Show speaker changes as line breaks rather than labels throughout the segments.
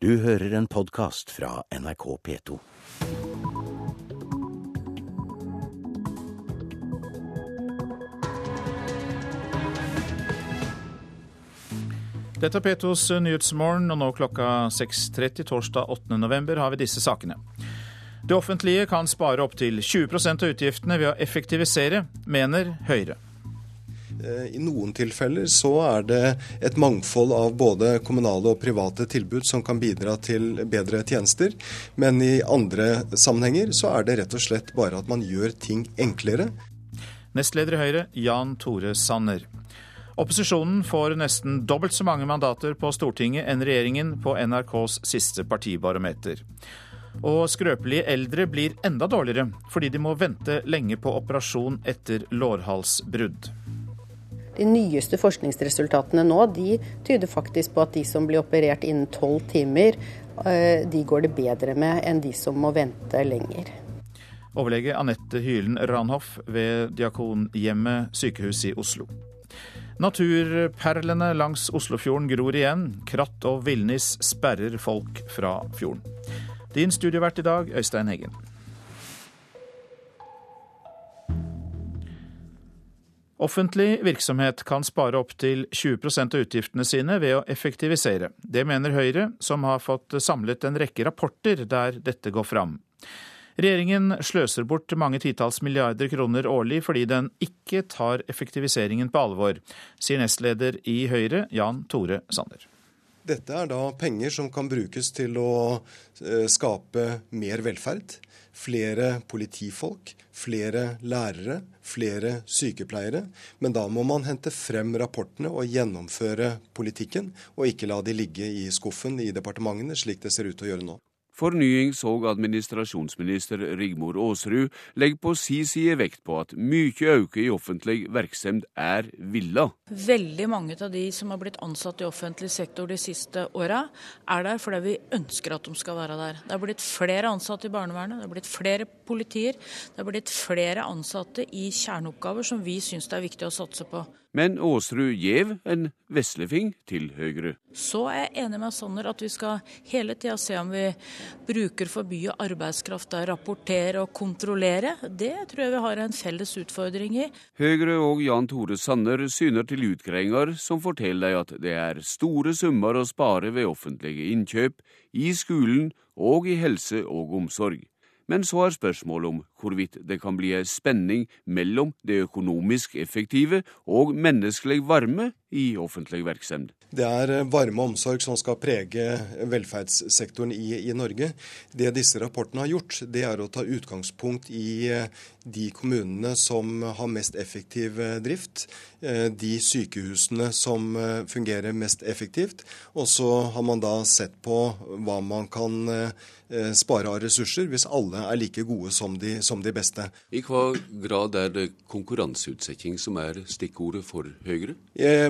Du hører en podkast fra NRK P2.
Dette er P2s Nyhetsmorgen, og nå klokka 6.30 torsdag 8. november har vi disse sakene. Det offentlige kan spare opptil 20% av utgiftene ved å effektivisere, mener Høyre.
Eh, I noen tilfeller så er det et mangfold av både kommunale og private tilbud som kan bidra til bedre tjenester. Men i andre sammenhenger så er det rett og slett bare at man gjør ting enklere.
Nestleder i Høyre, Jan Tore Sanner. Opposisjonen får nesten dobbelt så mange mandater på Stortinget enn regjeringen på NRKs siste partibarometer. Og skrøpelige eldre blir enda dårligere fordi de må vente lenge på operasjon etter lårhalsbrudd.
De nyeste forskningsresultatene nå de tyder faktisk på at de som blir operert innen tolv timer, eh, de går det bedre med enn de som må vente lenger.
Overlege Anette Hylen Ranhoff ved Diakonhjemmet sykehus i Oslo. Naturperlene langs Oslofjorden gror igjen. Kratt og villnis sperrer folk fra fjorden. Din studievert i dag, Øystein Heggen. Offentlig virksomhet kan spare opptil 20% av utgiftene sine ved å effektivisere. Det mener Høyre, som har fått samlet en rekke rapporter der dette går fram. Regjeringen sløser bort mange titalls milliarder kroner årlig fordi den ikke tar effektiviseringen på alvor, sier nestleder i Høyre, Jan Tore Sanner.
Dette er da penger som kan brukes til å eh, skape mer velferd. Flere politifolk, flere lærere, flere sykepleiere. Men da må man hente frem rapportene og gjennomføre politikken, og ikke la de ligge i skuffen i departementene, slik det ser ut til å gjøre nå.
Fornyings- og administrasjonsminister Rigmor Aasrud legger på si side vekt på at mye øke i offentlig virksomhet er villa.
Veldig mange av de som har blitt ansatt i offentlig sektor de siste åra, er der fordi vi ønsker at de skal være der. Det er blitt flere ansatte i barnevernet, det er blitt flere politier, det er blitt flere ansatte i kjerneoppgaver som vi syns det er viktig å satse på.
Men Aasrud gjev en veslefing til Høyre.
Så er jeg enig med Sanner at vi skal hele tida se om vi bruker for mye arbeidskraft der, rapportere og kontrollere. Det tror jeg vi har en felles utfordring i.
Høyre og Jan Tore Sanner syner til utgreiinger som forteller deg at det er store summer å spare ved offentlige innkjøp, i skolen og i helse og omsorg. Men så er spørsmålet om hvorvidt det kan bli en spenning mellom det økonomisk effektive og menneskelig varme i offentlig virksomhet.
Det er eh, varme omsorg som skal prege velferdssektoren i, i, Norge. Det disse rapportene har gjort, det er å ta utgangspunkt i eh, de kommunene som har mest effektiv eh, drift, de sykehusene som fungerer mest effektivt. Og så har man da sett på hva man kan spare av ressurser hvis alle er like gode som de, som de beste.
I hva grad er det konkurranseutsetting som er stikkordet for Høyre?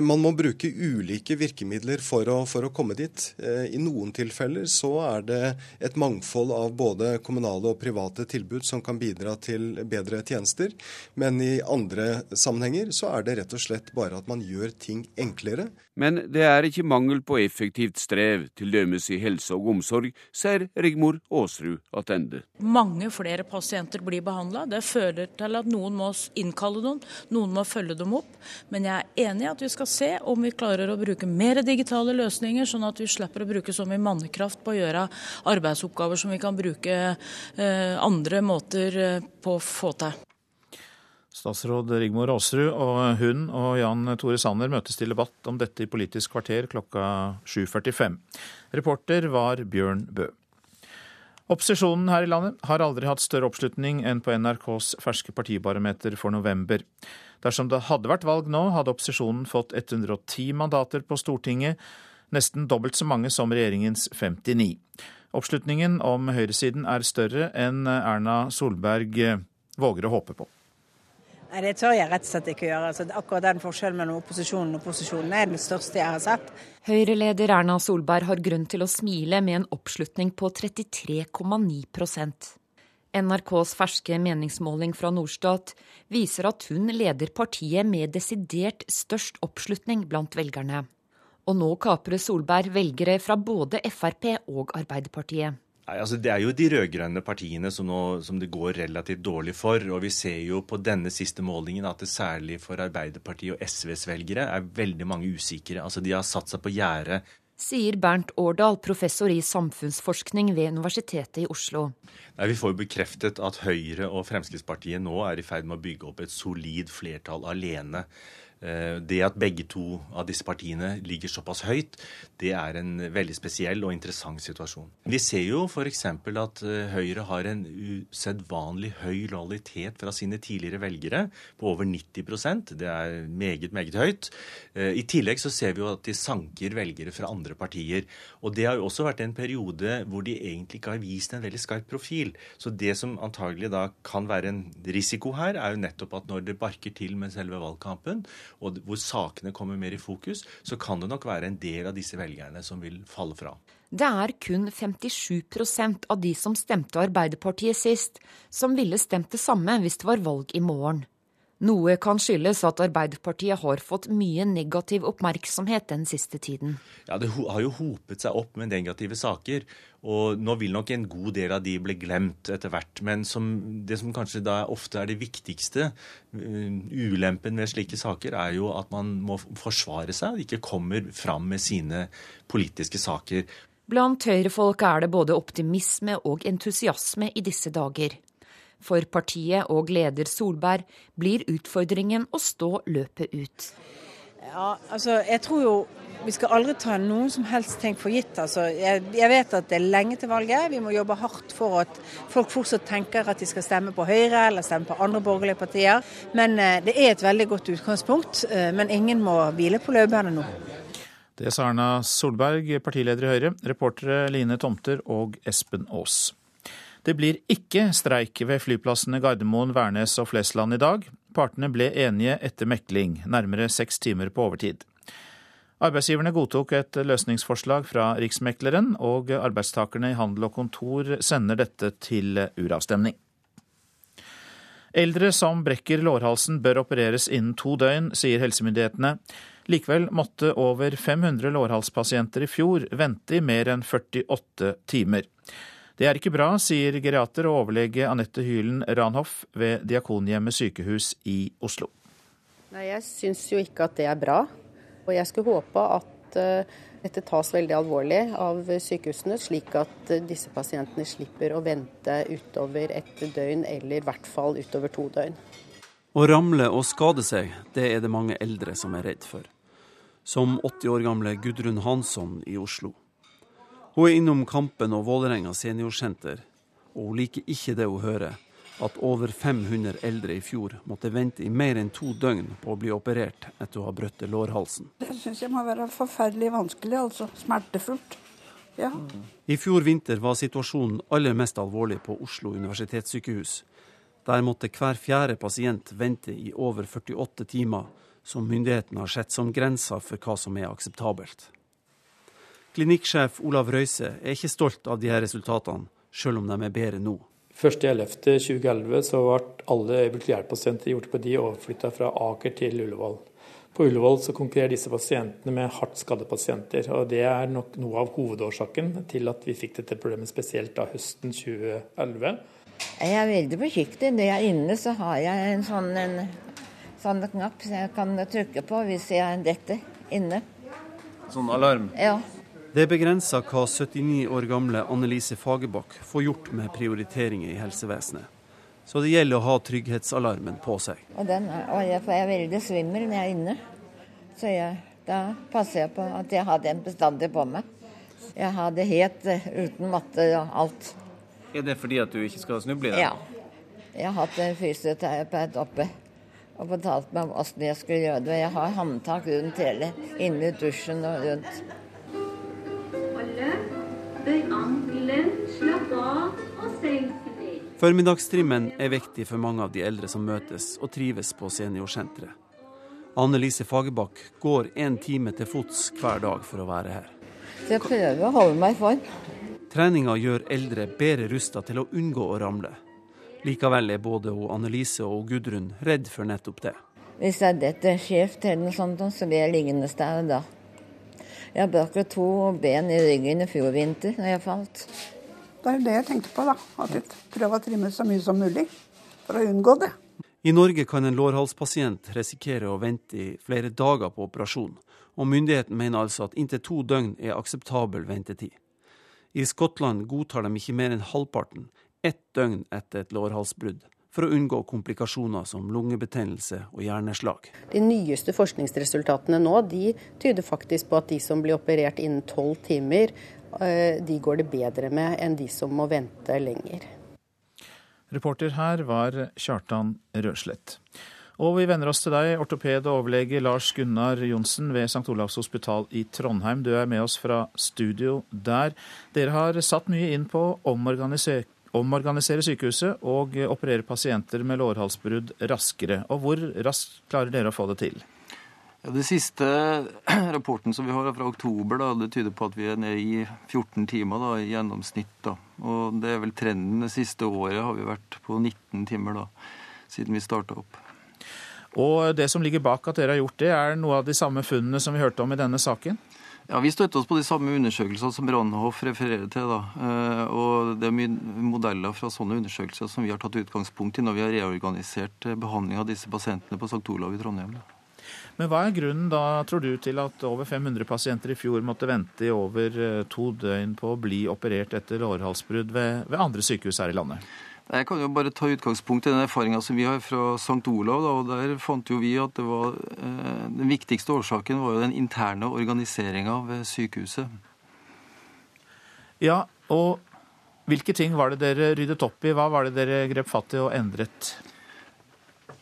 Man må bruke ulike virkemidler for å, for å, komme dit. Eh, I noen tilfeller så er det et mangfold av både kommunale og private tilbud som kan bidra til bedre tjenester. Men i andre sammenhenger så er det rett og slett bare at man gjør ting enklere.
Men det er ikke mangel på effektivt strev, til dømes i helse og omsorg, sier Rigmor Aasrud attende.
Mange flere pasienter blir behandla. Det fører til at noen må innkalle noen, noen må følge dem opp. Men jeg er enig i at vi skal se om vi klarer å bruke mer digitale løsninger, sånn at vi slipper å bruke så mye mannekraft på å gjøre arbeidsoppgaver som vi kan bruke eh, andre måter eh, på å få til.
Statsråd Rigmor Aasrud og hun og Jan Tore Sanner møtes til debatt om dette i Politisk kvarter klokka 7.45. Reporter var Bjørn Bø. Opposisjonen her i landet har aldri hatt større oppslutning enn på NRKs ferske partibarometer for november. Dersom det hadde vært valg nå, hadde opposisjonen fått 110 mandater på Stortinget, nesten dobbelt så mange som regjeringens 59. Oppslutningen om høyresiden er større enn Erna Solberg våger å håpe på.
Nei, Det tør jeg rett og slett ikke gjøre. Altså, akkurat den forskjellen mellom opposisjonen og posisjonen er den største jeg har sett.
Høyre-leder Erna Solberg har grunn til å smile med en oppslutning på 33,9% NRKs ferske meningsmåling fra Norstat viser at hun leder partiet med desidert størst oppslutning blant velgerne.
Og nå kaprer Solberg velgere fra både Frp og Arbeiderpartiet.
Nei, altså Det er jo de rød-grønne partiene som, nå, som, det går relativt dårlig for. Og vi ser jo på denne siste målingen at det særlig for Arbeiderpartiet og SVs velgere er veldig mange usikre. Altså De har satt seg på gjerdet.
Sier Bernt Årdal, professor i samfunnsforskning ved Universitetet i Oslo.
Nei, Vi får jo bekreftet at Høyre og Fremskrittspartiet nå er i ferd med å bygge opp et solid flertall alene. Eh, det at begge to av disse partiene ligger såpass høyt, det er en veldig spesiell og interessant situasjon. Vi ser jo f.eks. at eh, Høyre har en usedvanlig høy lojalitet fra sine tidligere velgere, på over 90% Det er meget, meget høyt. Eh, I tillegg så ser vi jo at de sanker velgere fra andre partier. Og det har jo også vært en periode hvor de egentlig ikke har vist en veldig skarp profil. Så det som antagelig da kan være en risiko her, er jo nettopp at når det barker til med selve valgkampen, og hvor sakene kommer mer i fokus, så kan det nok være en del av disse velgerne som vil falle fra.
Det er kun 57% av de som stemte Arbeiderpartiet sist, som ville stemt det samme hvis det var valg i morgen. Noe kan skyldes at Arbeiderpartiet har fått mye negativ oppmerksomhet den siste tiden.
Ja, Det har jo hopet seg opp med negative saker. Og nå vil nok en god del av de bli glemt etter hvert. Men som, det som kanskje da ofte er det viktigste, uh, ulempen ved slike saker, er jo at man må forsvare seg, ikke kommer fram med sine politiske saker.
Blant høyrefolk er det både optimisme og entusiasme i disse dager. For partiet og leder Solberg blir utfordringen å stå løpet ut.
Ja, altså, jeg tror jo vi skal aldri ta noen som helst ting for gitt. Altså, jeg, jeg, vet at det er lenge til valget. Vi må jobbe hardt for at folk fortsatt tenker at de skal stemme på Høyre eller stemme på andre borgerlige partier. Men eh, det er et veldig godt utgangspunkt. Eh, men ingen må hvile på laurbærene nå.
Det sa Erna Solberg, partileder i Høyre. Reportere Line Tomter og Espen Aas. Det blir ikke streik ved flyplassene Gardermoen, Værnes og Flesland i dag. Partene ble enige etter mekling, nærmere seks timer på overtid. Arbeidsgiverne godtok et løsningsforslag fra Riksmekleren, og arbeidstakerne i handel og kontor sender dette til uravstemning. Eldre som brekker lårhalsen bør opereres innen to døgn, sier helsemyndighetene. Likevel måtte over 500 lårhalspasienter i fjor vente i mer enn 48 timer. Det er ikke bra, sier geriater og overlege Anette Hylen Ranhoff ved Diakonhjemmet sykehus i Oslo.
Nei, Jeg syns jo ikke at det er bra. Og jeg skulle håpe at uh, dette tas veldig alvorlig av sykehusene, slik at uh, disse pasientene slipper å vente utover et døgn, eller i hvert fall utover to døgn.
Å ramle og skade seg, det er det mange eldre som er redd for. Som 80 år gamle Gudrun Hansson i Oslo. Hun er innom Kampen og Vålerenga seniorsenter, og hun liker ikke det hun hører, at over 500 eldre i fjor måtte vente i mer enn to døgn på å bli operert etter å ha brutt lårhalsen.
Det syns jeg må være forferdelig vanskelig, altså smertefullt. Ja.
I fjor vinter var situasjonen aller mest alvorlig på Oslo universitetssykehus. Der måtte hver fjerde pasient vente i over 48 timer, som myndighetene har sett som grensa for hva som er akseptabelt. Klinikksjef Olav Røise er ikke stolt av de her resultatene, selv om de er bedre nå.
1.11.2011 så ble alle øyeblikkelig hjelp-pasienter gjort på de overflytta fra Aker til Ullevål. På Ullevål så konkurrerer disse pasientene med hardt skadde pasienter. og Det er nok noe av hovedårsaken til at vi fikk dette problemet spesielt da høsten 2011.
Jeg er veldig forsiktig. Når jeg er inne, så har jeg en sånn, en, sånn knapp som jeg kan trykke på hvis jeg detter inne.
Sånn alarm?
Ja.
Det er begrensa hva 79 år gamle Annelise Fagerbakk får gjort med prioriteringer i helsevesenet. Så det gjelder å ha trygghetsalarmen på seg.
Og, den, og jeg, for jeg er veldig svimmel når jeg er inne. Så jeg, da passer jeg på at jeg har den bestandig på meg. Jeg har det helt eh, uten matte og alt.
Er det fordi at du ikke skal snuble i det?
Ja. Jeg har hatt en fysioterapeut oppe og fortalt meg om åssen jeg skulle gjøre det. Jeg har håndtak rundt hele, inni dusjen og rundt.
Bøy ankelen, slapp av og senk deg. Formiddagstrimmen er viktig for mange av de eldre som møtes og trives på seniorsenteret. Annelise Fagerbakk går én time til fots hver dag for å være her.
jeg prøver å holde meg i form.
Treninga gjør eldre bedre rusta til å unngå å ramle. Likevel er både Annelise og Gudrun redd for nettopp det.
Hvis jeg detter skjevt eller noe sånt, så blir jeg liggende der da. Jeg brakk to ben i ryggen i fjor vinter når jeg falt.
Det er det jeg tenkte på, da. At jeg prøver å trimme så mye som mulig for å unngå det.
I Norge kan en lårhalspasient risikere å vente i flere dager på operasjon, og myndigheten mener altså at inntil to døgn er akseptabel ventetid. I Skottland godtar de ikke mer enn halvparten, ett døgn etter et lårhalsbrudd, for å unngå komplikasjoner som lungebetennelse og hjerneslag.
De nyeste forskningsresultatene nå de tyder faktisk på at de som blir operert innen tolv timer, eh, de går det bedre med enn de som må vente lenger.
Reporter her var Kjartan Røslett. Og vi venner oss til deg, ortoped og overlege Lars Gunnar Johnsen ved St. Olavs hospital i Trondheim. Du er med oss fra studio der. Dere har satt mye inn på å omorganisere, sykehuset og operere pasienter med lårhalsbrudd raskere. Og hvor raskt klarer dere å få det til?
Ja, det siste rapporten som vi har fra oktober, da, det tyder på at vi er nede i 14 timer da, i gjennomsnitt. Da. Og det er vel trenden det siste året har vi vært på 19 timer da, siden vi starta opp.
Og det som ligger bak at dere har gjort det, er noe av de samme funnene som vi hørte om i denne saken?
Ja, Vi støtter oss på de samme undersøkelsene som Brannhoff refererer til. da. Eh, og Det er mye modeller fra sånne undersøkelser som vi har tatt utgangspunkt i når vi har reorganisert eh, behandling av disse pasientene på St. Olav i Trondheim.
Men hva er grunnen da, tror du, til at over 500 pasienter i fjor måtte vente i over eh, to døgn på å bli operert etter lårhalsbrudd ved, ved andre sykehus her i landet?
Jeg kan jo bare ta utgangspunkt i den erfaringa som vi har fra St. Olav. Da, og Der fant jo vi at det var, eh, den viktigste årsaken var jo den interne organiseringa ved sykehuset.
Ja, og hvilke ting var det dere ryddet opp i? Hva var det dere grep fatt i og endret?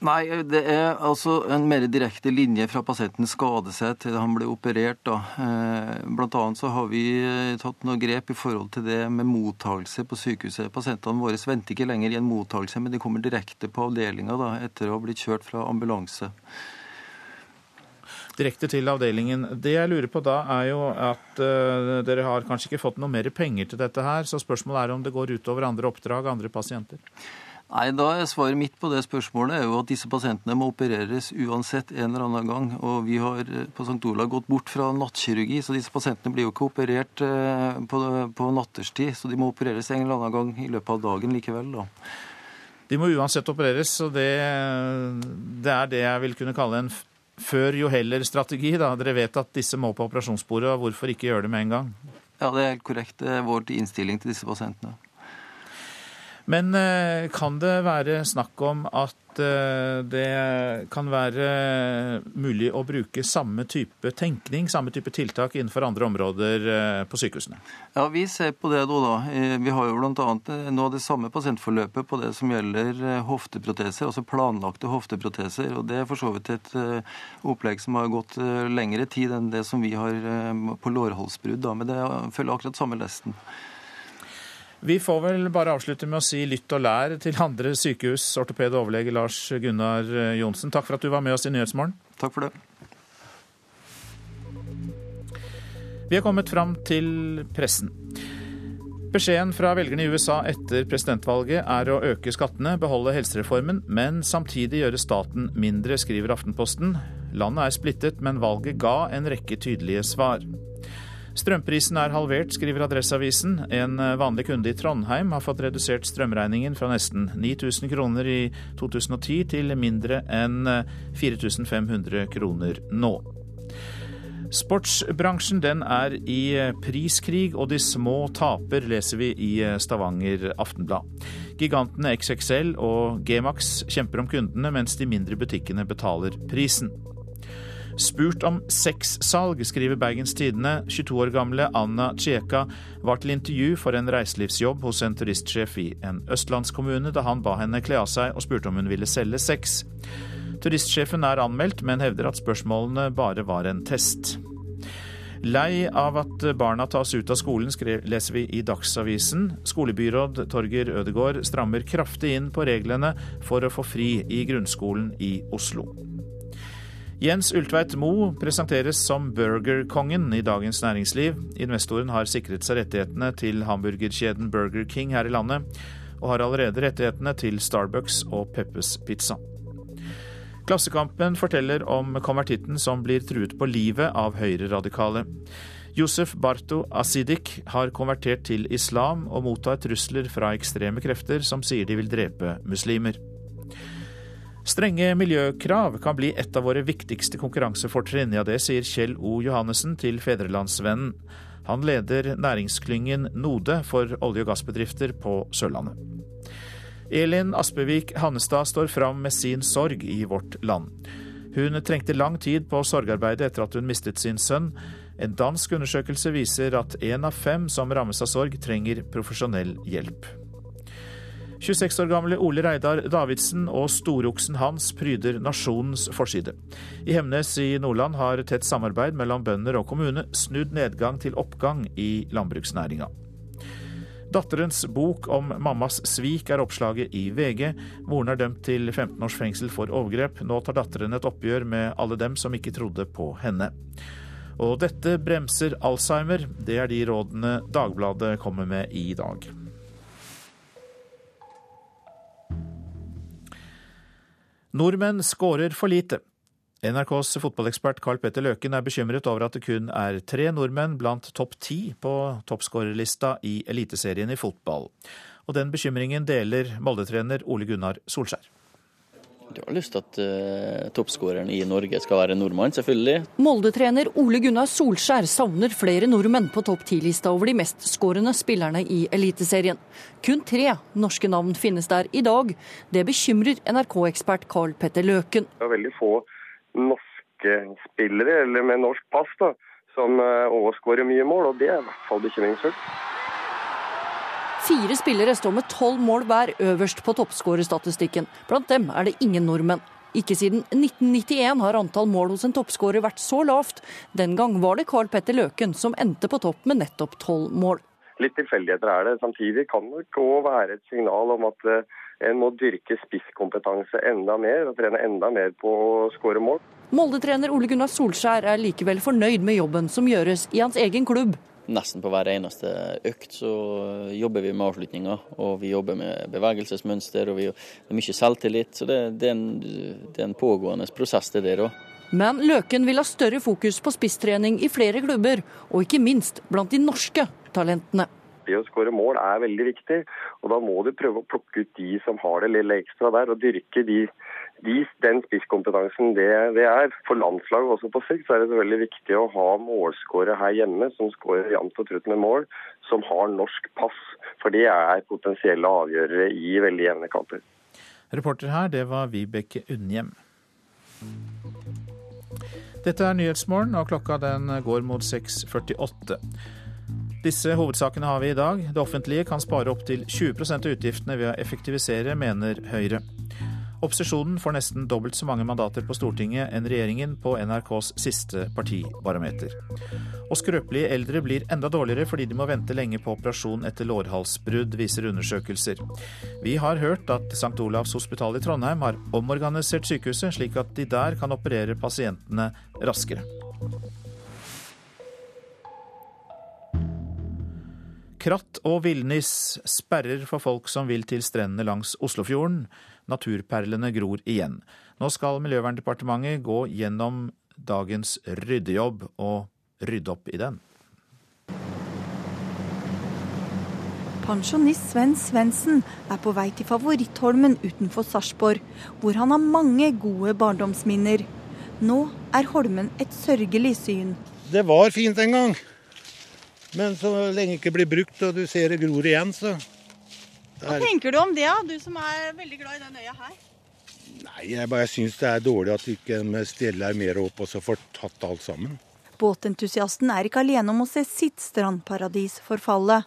Nei, det er altså en mer direkte linje fra pasienten skader seg til han blir operert. Da. Eh, blant annet så har vi eh, tatt noen grep i forhold til det med mottagelse på sykehuset. Pasientene våre venter ikke lenger i en mottagelse, men de kommer direkte på avdelinga etter å ha blitt kjørt fra ambulanse.
Direkte til avdelingen. Det jeg lurer på da, er jo at uh, dere har kanskje ikke fått noe mer penger til dette her, så spørsmålet er om det går utover andre oppdrag, andre pasienter?
Nei, da er Svaret mitt på det spørsmålet er jo at disse pasientene må opereres uansett en eller annen gang. Og vi har eh, på St. Olav gått bort fra nattkirurgi, så disse pasientene blir jo ikke operert eh, på, på natterstid. Så de må opereres en eller annen gang i løpet av dagen likevel. da.
De må uansett opereres, og det, det er det jeg vil kunne kalle en før jo heller-strategi. da. Dere vet at disse må på operasjonsbordet, og hvorfor ikke gjøre det med en gang?
Ja, det er helt korrekt. Det er vår innstilling til disse pasientene.
Men eh, kan det være snakk om at eh, det kan være mulig å bruke samme type tenkning, samme type tiltak innenfor andre områder eh, på sykehusene?
Ja, vi ser på det nå, da. Vi har jo bl.a. av det samme pasientforløpet på det som gjelder hofteproteser, altså planlagte hofteproteser. og Det er for så vidt et opplegg som har gått lengre tid enn det som vi har på lårhalsbrudd. Men det følger akkurat samme lesten.
Vi får vel bare avslutte med å si lytt og lær til andre sykehus, ortoped og overlege Lars Gunnar Johnsen. Takk for at du var med oss i Nyhetsmorgen.
Takk for det.
Vi er kommet fram til pressen. Beskjeden fra velgerne i USA etter presidentvalget er å øke skattene, beholde helsereformen, men samtidig gjøre staten mindre, skriver Aftenposten. Landet er splittet, men valget ga en rekke tydelige svar. Strømprisen er halvert, skriver Adresseavisen. En vanlig kunde i Trondheim har fått redusert strømregningen fra nesten 9000 kroner i 2010 til mindre enn 4500 kroner nå. Sportsbransjen den er i priskrig, og de små taper, leser vi i Stavanger Aftenblad. Gigantene XXL og Gmax kjemper om kundene, mens de mindre butikkene betaler prisen. Spurt om sexsalg, skriver Bergens Tidende. 22 år gamle Anna Tjeka var til intervju for en reiselivsjobb hos en turistsjef i en østlandskommune da han ba henne kle av seg og spurte om hun ville selge sex. Turistsjefen er anmeldt, men hevder at spørsmålene bare var en test. Lei av at barna tas ut av skolen, leser vi i Dagsavisen. Skolebyråd Torger Ødegård strammer kraftig inn på reglene for å få fri i grunnskolen i Oslo. Jens Ultveit Moe presenteres som burgerkongen i Dagens Næringsliv. Investoren har sikret seg rettighetene til hamburgerkjeden Burger King her i landet, og har allerede rettighetene til Starbucks og Peppes Pizza. Klassekampen forteller om konvertitten som blir truet på livet av høyreradikale. Josef Barto Asidik har konvertert til islam og mottar trusler fra ekstreme krefter som sier de vil drepe muslimer. Strenge miljøkrav kan bli et av våre viktigste konkurransefortrinn. Ja, det sier Kjell O. Johannessen til Fedrelandsvennen. Han leder næringsklyngen Node for olje- og gassbedrifter på Sørlandet. Elin Aspevik Hannestad står fram med sin sorg i Vårt Land. Hun trengte lang tid på sorgarbeidet etter at hun mistet sin sønn. En dansk undersøkelse viser at én av fem som rammes av sorg, trenger profesjonell hjelp. 26 år gamle Ole Reidar Davidsen og storoksen hans pryder nasjonens forside. I Hemnes i Nordland har tett samarbeid mellom bønder og kommune snudd nedgang til oppgang i landbruksnæringa. Datterens bok om mammas svik er oppslaget i VG. Moren er dømt til 15 års fengsel for overgrep. Nå tar datteren et oppgjør med alle dem som ikke trodde på henne. Og dette bremser Alzheimer. Det er de rådene Dagbladet kommer med i dag. Nordmenn skårer for lite. NRKs fotballekspert Carl Petter Løken er bekymret over at det kun er tre nordmenn blant topp ti på toppskårerlista i Eliteserien i fotball. Og den bekymringen deler Molde-trener Ole Gunnar Solskjær.
Du har lyst til at uh, toppskåreren i Norge skal være nordmann, selvfølgelig.
Molde-trener Ole Gunnar Solskjær savner flere nordmenn på topp ti-lista over de mest skårende spillerne i Eliteserien. Kun tre norske navn finnes der i dag. Det bekymrer NRK-ekspert Carl Petter Løken.
Det er veldig få norske spillere, eller med norsk pass, da, som òg uh, skårer mye mål, og det er i hvert fall bekymringsfullt.
Fire spillere står med tolv mål hver øverst på toppskårerstatistikken. Blant dem er det ingen nordmenn. Ikke siden 1991 har antall mål hos en toppskårer vært så lavt. Den gang var det Carl Petter Løken som endte på topp med nettopp tolv mål.
Litt tilfeldigheter er det. Samtidig kan det òg være et signal om at eh, en må dyrke spisskompetanse enda mer og trene enda mer på å skåre mål.
Molde-trener Ole Gunnar Solskjær er likevel fornøyd med jobben som gjøres i hans egen klubb
nesten på hver eneste økt så jobber vi med avslutninger. Og vi jobber med bevegelsesmønster, og vi, er mye selvtillit. Så det, det, er, en, det er en pågående prosess det der òg.
Men Løken vil ha større fokus på spisstrening i flere klubber, og ikke minst blant de norske talentene.
Det å skåre mål er veldig viktig, og da må du prøve å plukke ut de som har det lille ekstra der, og dyrke de de, den spisskompetansen det, det, er. For landslaget også på sikt så er det veldig viktig å ha målskårere her hjemme som skårer jevnt og trutt med mål, som har norsk pass. For det er potensielle avgjørere i veldig jevne kamper.
Reporter her, det var Vibeke Unnhjem. Dette er Nyhetsmorgen, og klokka den går mot 6.48. Disse hovedsakene har vi i dag. Det offentlige kan spare opptil 20 av utgiftene ved å effektivisere, mener Høyre. Opposisjonen får nesten dobbelt så mange mandater på Stortinget enn regjeringen på NRKs siste partibarometer. Og skrøpelige eldre blir enda dårligere fordi de må vente lenge på operasjon etter lårhalsbrudd, viser undersøkelser. Vi har hørt at St. Olavs hospital i Trondheim har omorganisert sykehuset, slik at de der kan operere pasientene raskere. Kratt og villnis sperrer for folk som vil til strendene langs Oslofjorden. Naturperlene gror igjen. Nå skal Miljøverndepartementet gå gjennom dagens ryddejobb og rydde opp i den.
Pensjonist Sven Svendsen er på vei til favorittholmen utenfor Sarpsborg, hvor han har mange gode barndomsminner. Nå er holmen et sørgelig syn.
Det var fint en gang, men så lenge ikke blir brukt og du ser det gror igjen, så
hva tenker du om det, du som er veldig glad i den øya her?
Nei, Jeg bare syns det er dårlig at ikke de steller mer opp og så får tatt alt sammen.
Båtentusiasten er ikke alene om å se sitt strandparadis forfalle.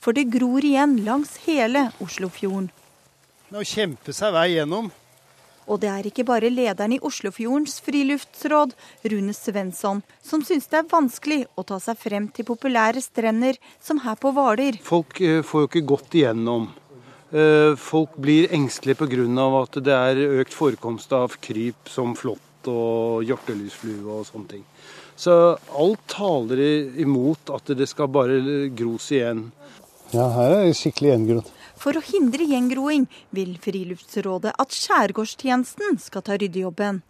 For det gror igjen langs hele Oslofjorden.
Å kjempe seg vei gjennom.
Og det er ikke bare lederen i Oslofjordens friluftsråd, Rune Svensson, som syns det er vanskelig å ta seg frem til populære strender som her på Hvaler.
Folk eh, får jo ikke gått igjennom. Eh, folk blir engstelige pga. at det er økt forekomst av kryp som flått og hjortelysflue og sånne ting. Så alt taler imot at det skal bare gros igjen.
Ja, her er det skikkelig gjengrodd.
For å hindre gjengroing vil Friluftsrådet at Skjærgårdstjenesten skal ta ryddejobben.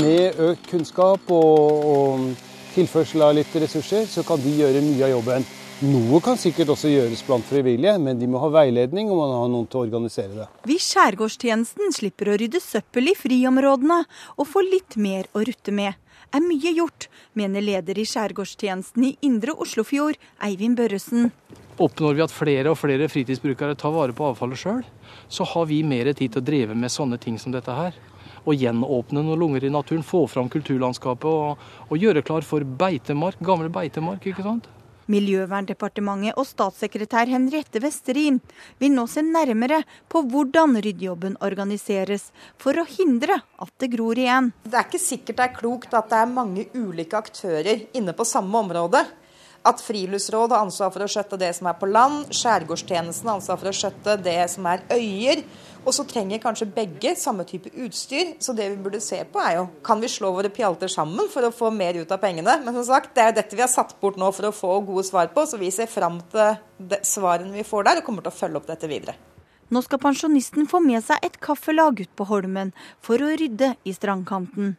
Med økt kunnskap og, og tilførsel av litt ressurser, så kan de gjøre mye av jobben. Noe kan sikkert også gjøres blant frivillige, men de må ha veiledning og man må ha noen til å organisere det.
Hvis Skjærgårdstjenesten slipper å rydde søppel i friområdene og får litt mer å rutte med, er mye gjort, mener leder i Skjærgårdstjenesten i Indre Oslofjord, Eivind Børresen.
Oppnår vi at flere og flere fritidsbrukere tar vare på avfallet sjøl, så har vi mer tid til å drive med sånne ting som dette her. Og gjenåpne noen lunger i naturen, få fram kulturlandskapet og, og gjøre klar for beitemark, gamle beitemark. ikke sant?
Miljøverndepartementet og statssekretær Henriette Westerin vil nå se nærmere på hvordan ryddejobben organiseres, for å hindre at det gror igjen.
Det er ikke sikkert det er klokt at det er mange ulike aktører inne på samme område. At friluftsråd har ansvar for å skjøtte det som er på land, Skjærgårdstjenesten har ansvar for å skjøtte det som er øyer. Og så trenger kanskje begge samme type utstyr. Så det vi burde se på er jo kan vi slå våre pjalter sammen for å få mer ut av pengene. Men som sagt, det er dette vi har satt bort nå for å få gode svar på. Så vi ser fram til svarene vi får der, og kommer til å følge opp dette videre.
Nå skal pensjonisten få med seg et kaffelag ut på Holmen for å rydde i strandkanten.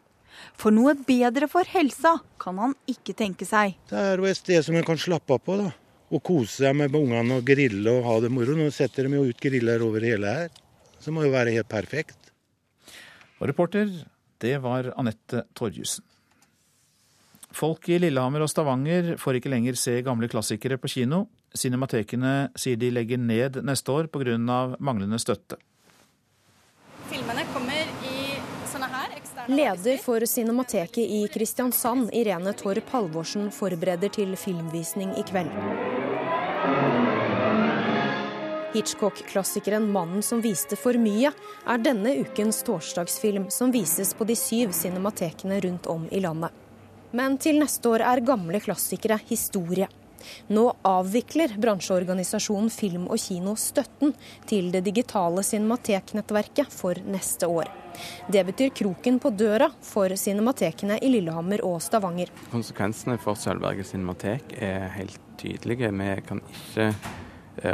For noe bedre for helsa kan han ikke tenke seg.
Det er jo et sted som en kan slappe av på. da. Og kose seg med ungene og grille og ha det moro. Nå setter de jo ut griller over hele her. Så må jo være helt perfekt.
Og reporter, det var Anette Torjussen. Folk i Lillehammer og Stavanger får ikke lenger se gamle klassikere på kino. Cinematekene sier de legger ned neste år pga. manglende støtte.
Filmene kommer i sånne her eksterne
Leder for Cinemateket i Kristiansand, Irene Torp Halvorsen, forbereder til filmvisning i kveld. Hitchcock-klassikeren 'Mannen som viste for mye' er denne ukens torsdagsfilm som vises på de syv cinematekene rundt om i landet. Men til neste år er gamle klassikere historie. Nå avvikler bransjeorganisasjonen Film og Kino støtten til det digitale cinemateknettverket for neste år. Det betyr kroken på døra for cinematekene i Lillehammer og Stavanger.
Konsekvensene for Sølvberget cinematek er helt tydelige. Vi kan ikke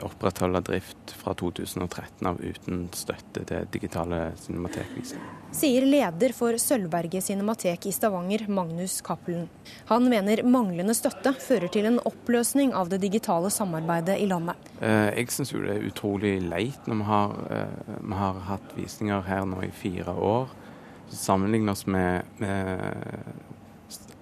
opprettholde drift fra 2013 av uten støtte til digitale cinematekviser.
Sier leder for Sølvberget cinematek i Stavanger, Magnus Cappelen. Han mener manglende støtte fører til en oppløsning av det digitale samarbeidet i landet.
Eh, jeg syns det er utrolig leit når vi har, eh, vi har, hatt visninger her nå i fire år. Sammenlignet oss med, med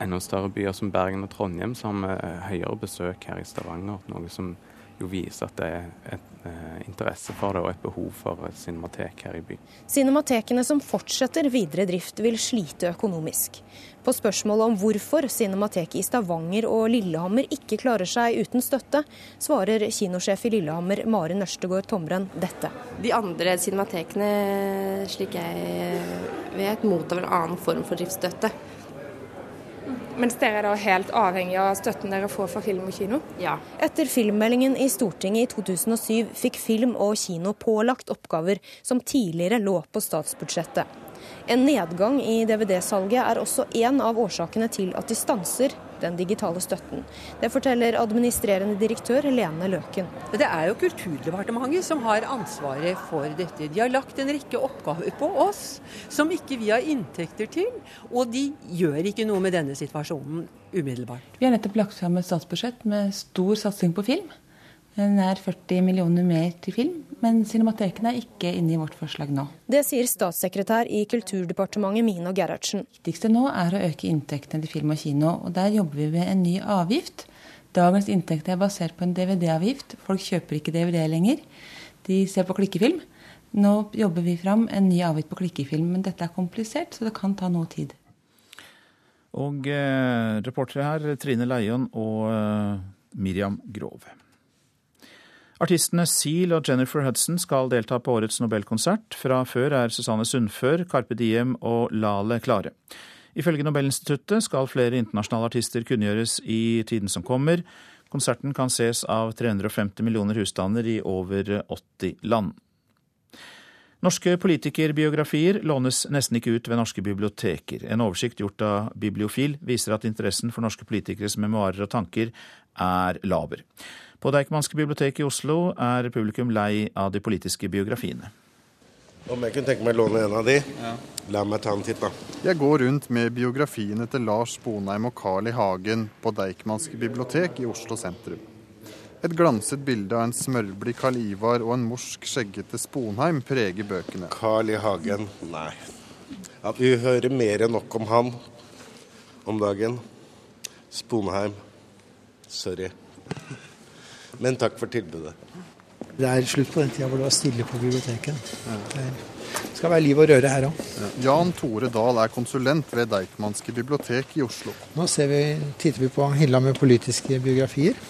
enda større byer som Bergen og Trondheim, så har vi høyere besøk her i Stavanger. Noe som jo viser at det er et eh, interesse for det og et behov for et cinematek her i byen.
Cinematekene som fortsetter videre drift vil slite økonomisk. På spørsmålet om hvorfor Cinemateket i Stavanger og Lillehammer ikke klarer seg uten støtte, svarer kinosjef i Lillehammer Maren Nørstegård Tomren dette.
De andre cinematekene, slik jeg vet, mottar en annen form for driftsstøtte.
Mens dere er da helt avhengig av støtten dere får fra film og kino?
Ja.
Etter filmmeldingen i Stortinget i 2007 fikk film og kino pålagt oppgaver som tidligere lå på statsbudsjettet. En nedgang i DVD-salget er også en av årsakene til at de stanser den digitale støtten. Det forteller administrerende direktør Lene Løken.
Det er jo Kulturdepartementet som har ansvaret for dette. De har lagt en rekke oppgaver på oss som ikke vi har inntekter til, og de gjør ikke noe med denne situasjonen umiddelbart.
Vi har nettopp lagt fram et statsbudsjett med stor satsing på film nær 40 millioner mer til film, men cinematekene er ikke inne i vårt forslag nå.
Det sier statssekretær i Kulturdepartementet Mino Gerhardsen.
Det viktigste nå er å øke inntektene til film og kino, og der jobber vi med en ny avgift. Dagens inntekter er basert på en DVD-avgift. Folk kjøper ikke DVD lenger. De ser på klikkefilm. Nå jobber vi fram en ny avgift på klikkefilm, men dette er komplisert, så det kan ta noe tid.
Og eh, reportere her Trine Leion og eh, Miriam Grove. Artistene Seal og Jennifer Hudson skal delta på årets Nobelkonsert. Fra før er Susanne Sundfør, Carpe Diem og Lale klare. Ifølge Nobelinstituttet skal flere internasjonale artister kunngjøres i tiden som kommer. Konserten kan ses av 350 millioner husstander i over 80 land. Norske politikerbiografier lånes nesten ikke ut ved norske biblioteker. En oversikt gjort av Bibliofil viser at interessen for norske politikeres memoarer og tanker er laber. På Deichmanske bibliotek i Oslo er publikum lei av de politiske biografiene.
Om jeg kunne tenke meg å låne en av de? Ja. La meg ta en titt, da.
Jeg går rundt med biografiene til Lars Bonheim og Carl I. Hagen på Deichmanske bibliotek i Oslo sentrum. Et glanset bilde av en smørblid Karl Ivar og en morsk, skjeggete Sponheim preger bøkene.
Carl I. Hagen, nei. Ja, vi hører mer enn nok om han om dagen. Sponheim, sorry. Men takk for tilbudet.
Det er slutt på den tida hvor det var stille på biblioteket. Det skal være liv og røre her òg.
Jan Tore Dahl er konsulent ved Deichmanske bibliotek i Oslo.
Nå vi, titter vi på hylla med politiske biografier.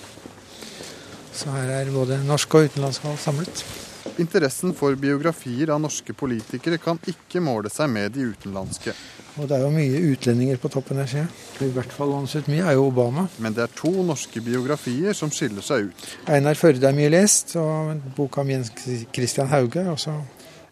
Så her er både norsk og utenlandske samlet.
Interessen for biografier av norske politikere kan ikke måle seg med de utenlandske.
Og det er jo mye utlendinger på toppen her, ser jeg. I hvert fall ansett mye er jo Obama.
Men det er to norske biografier som skiller seg ut.
Einar Førde er mye lest, og boka om Jens Christian Hauge. Også.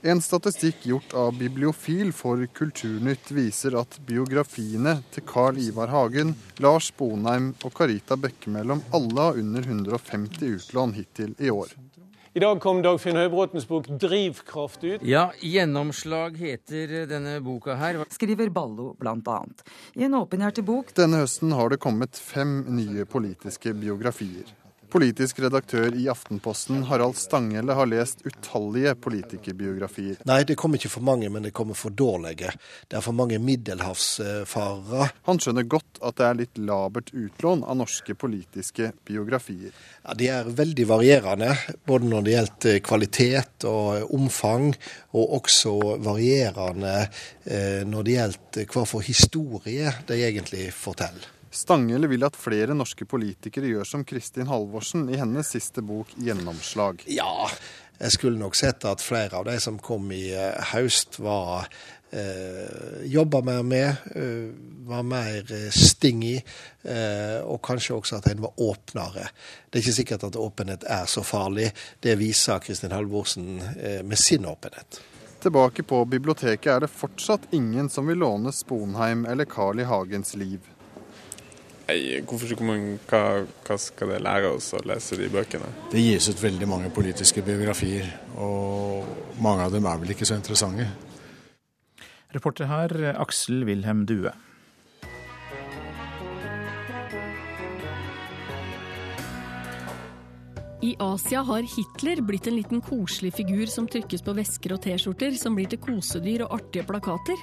En statistikk gjort av Bibliofil for Kulturnytt viser at biografiene til Carl Ivar Hagen, Lars Bonheim og Carita Bekkemellom alle har under 150 utlån hittil i år.
I dag kom Dagfinn Høybråtens bok 'Drivkraft' ut.
Ja, 'Gjennomslag' heter denne boka her.
Skriver Ballo annet. I en åpenhjertig bok
Denne høsten har det kommet fem nye politiske biografier. Politisk redaktør i Aftenposten, Harald Stanghelle, har lest utallige politikerbiografier.
Nei, det kommer ikke for mange, men det kommer for dårlige. Det er for mange middelhavsfarere.
Han skjønner godt at det er litt labert utlån av norske politiske biografier.
Ja, De er veldig varierende, både når det gjelder kvalitet og omfang, og også varierende eh, når det gjelder hva for historie de egentlig forteller.
Stanghelle vil at flere norske politikere gjør som Kristin Halvorsen i hennes siste bok 'Gjennomslag'.
Ja, jeg skulle nok sett at flere av de som kom i uh, høst, var eh, jobba mer med, uh, var mer sting i, uh, og kanskje også at en var åpnere. Det er ikke sikkert at åpenhet er så farlig. Det viser Kristin Halvorsen med sin åpenhet.
Tilbake på biblioteket er det fortsatt ingen som vil låne Sponheim eller Carl I. Hagens liv.
Nei, hvorfor hva, hva, skal det lære oss å lese de bøkene?
Det gis ut veldig mange politiske biografier, og mange av dem er vel ikke så interessante.
Reporter her Aksel Wilhelm Due.
I Asia har Hitler blitt en liten koselig figur som trykkes på vesker og T-skjorter, som blir til kosedyr og artige plakater.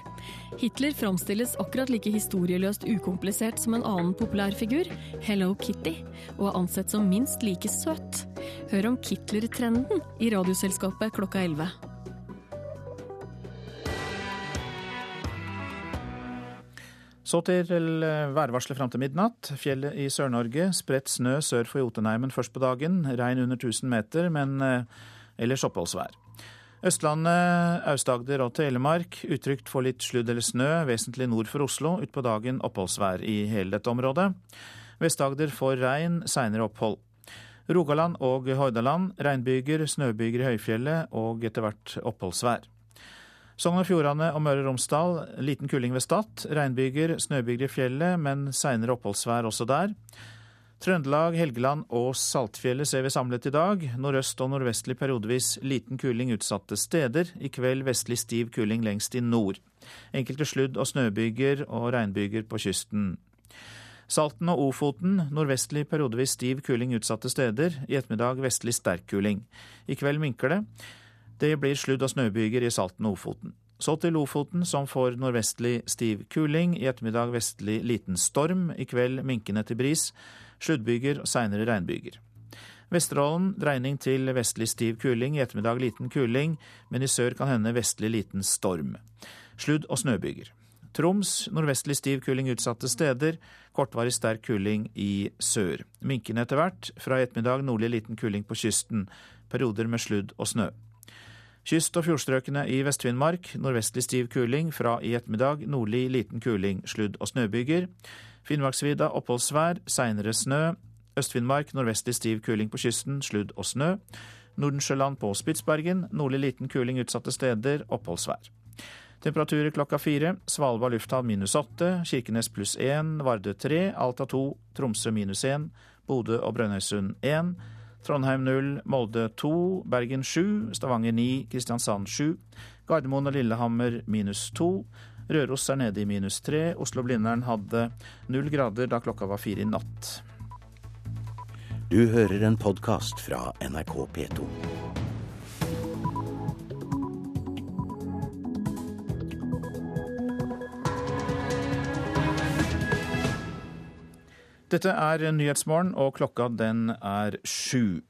Hitler framstilles akkurat like historieløst ukomplisert som en annen populær figur, Hello Kitty, og er ansett som minst like søt. Hør om Kitler-trenden i Radioselskapet klokka 11.
Så til eh, værvarselet fram til midnatt. Fjellet i Sør-Norge. Spredt snø sør for Jotunheimen først på dagen. Regn under 1000 meter, men eh, ellers oppholdsvær. Østlandet, Aust-Agder og Telemark utrygt for litt sludd eller snø, vesentlig nord for Oslo. Utpå dagen oppholdsvær i hele dette området. Vest-Agder får regn, seinere opphold. Rogaland og Hordaland regnbyger, snøbyger i høyfjellet og etter hvert oppholdsvær. Sogn og Fjordane og Møre og Romsdal liten kuling ved Stad. Regnbyger, snøbyger i fjellet, men seinere oppholdsvær også der. Trøndelag, Helgeland og Saltfjellet ser vi samlet i dag. Nordøst og nordvestlig periodevis liten kuling utsatte steder. I kveld vestlig stiv kuling lengst i nord. Enkelte sludd- og snøbyger og regnbyger på kysten. Salten og Ofoten nordvestlig periodevis stiv kuling utsatte steder. I ettermiddag vestlig sterk kuling. I kveld minker det. Det blir sludd- og snøbyger i Salten og Ofoten. Så til Lofoten, som får nordvestlig stiv kuling. I ettermiddag vestlig liten storm. I kveld minkende til bris. Sluddbyger og seinere regnbyger. Vesterålen dreining til vestlig stiv kuling. I ettermiddag liten kuling, men i sør kan hende vestlig liten storm. Sludd- og snøbyger. Troms nordvestlig stiv kuling utsatte steder. Kortvarig sterk kuling i sør. Minkende etter hvert. Fra i ettermiddag nordlig liten kuling på kysten. Perioder med sludd og snø. Kyst- og fjordstrøkene i Vest-Finnmark nordvestlig stiv kuling, fra i ettermiddag nordlig liten kuling, sludd- og snøbyger. Finnmarksvidda oppholdsvær, seinere snø. Øst-Finnmark nordvestlig stiv kuling på kysten, sludd og snø. Nordensjøland på Spitsbergen nordlig liten kuling utsatte steder, oppholdsvær. Temperaturer klokka fire. Svalbard lufthavn minus åtte. Kirkenes pluss én. Vardø tre. Alta to. Tromsø minus én. Bodø og Brønnøysund én. Trondheim 0, Molde 2, Bergen 7, Stavanger 9, Kristiansand 7, Gardermoen og Lillehammer minus 2. Røros er nede i minus 3. Oslo-Blindern hadde null grader da klokka var fire i natt.
Du hører en podkast fra NRK P2.
Dette er Nyhetsmorgen, og klokka den er sju.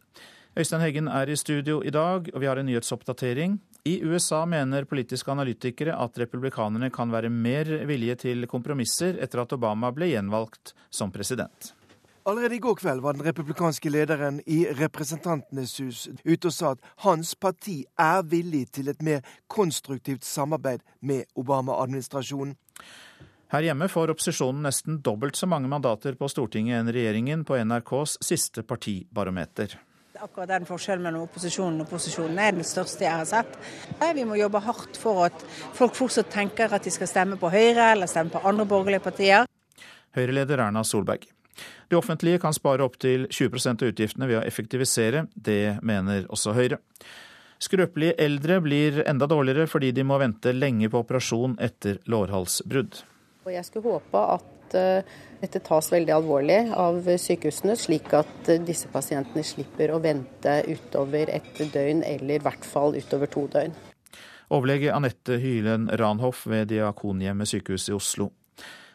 Øystein Heggen er i studio i dag, og vi har en nyhetsoppdatering. I USA mener politiske analytikere at republikanerne kan være mer villige til kompromisser etter at Obama ble gjenvalgt som president.
Allerede i går kveld var den republikanske lederen i Representantenes hus ute og sa at hans parti er villig til et mer konstruktivt samarbeid med Obama-administrasjonen.
Her hjemme får opposisjonen nesten dobbelt så mange mandater på Stortinget enn regjeringen på NRKs siste partibarometer.
Akkurat den forskjellen mellom opposisjonen og posisjonen er den største jeg har sett. Vi må jobbe hardt for at folk fortsatt tenker at de skal stemme på Høyre eller stemme på andre borgerlige partier.
Høyre-leder Erna Solberg. Det offentlige kan spare opptil 20% av utgiftene ved å effektivisere. Det mener også Høyre. Skrøpelige eldre blir enda dårligere fordi de må vente lenge på operasjon etter lårhalsbrudd.
Og jeg skulle håpe at uh, dette tas veldig alvorlig av sykehusene, slik at uh, disse pasientene slipper å vente utover et døgn, eller i hvert fall utover to døgn.
Overlege Anette Hylen Ranhoff ved Diakonhjemmet sykehus i Oslo.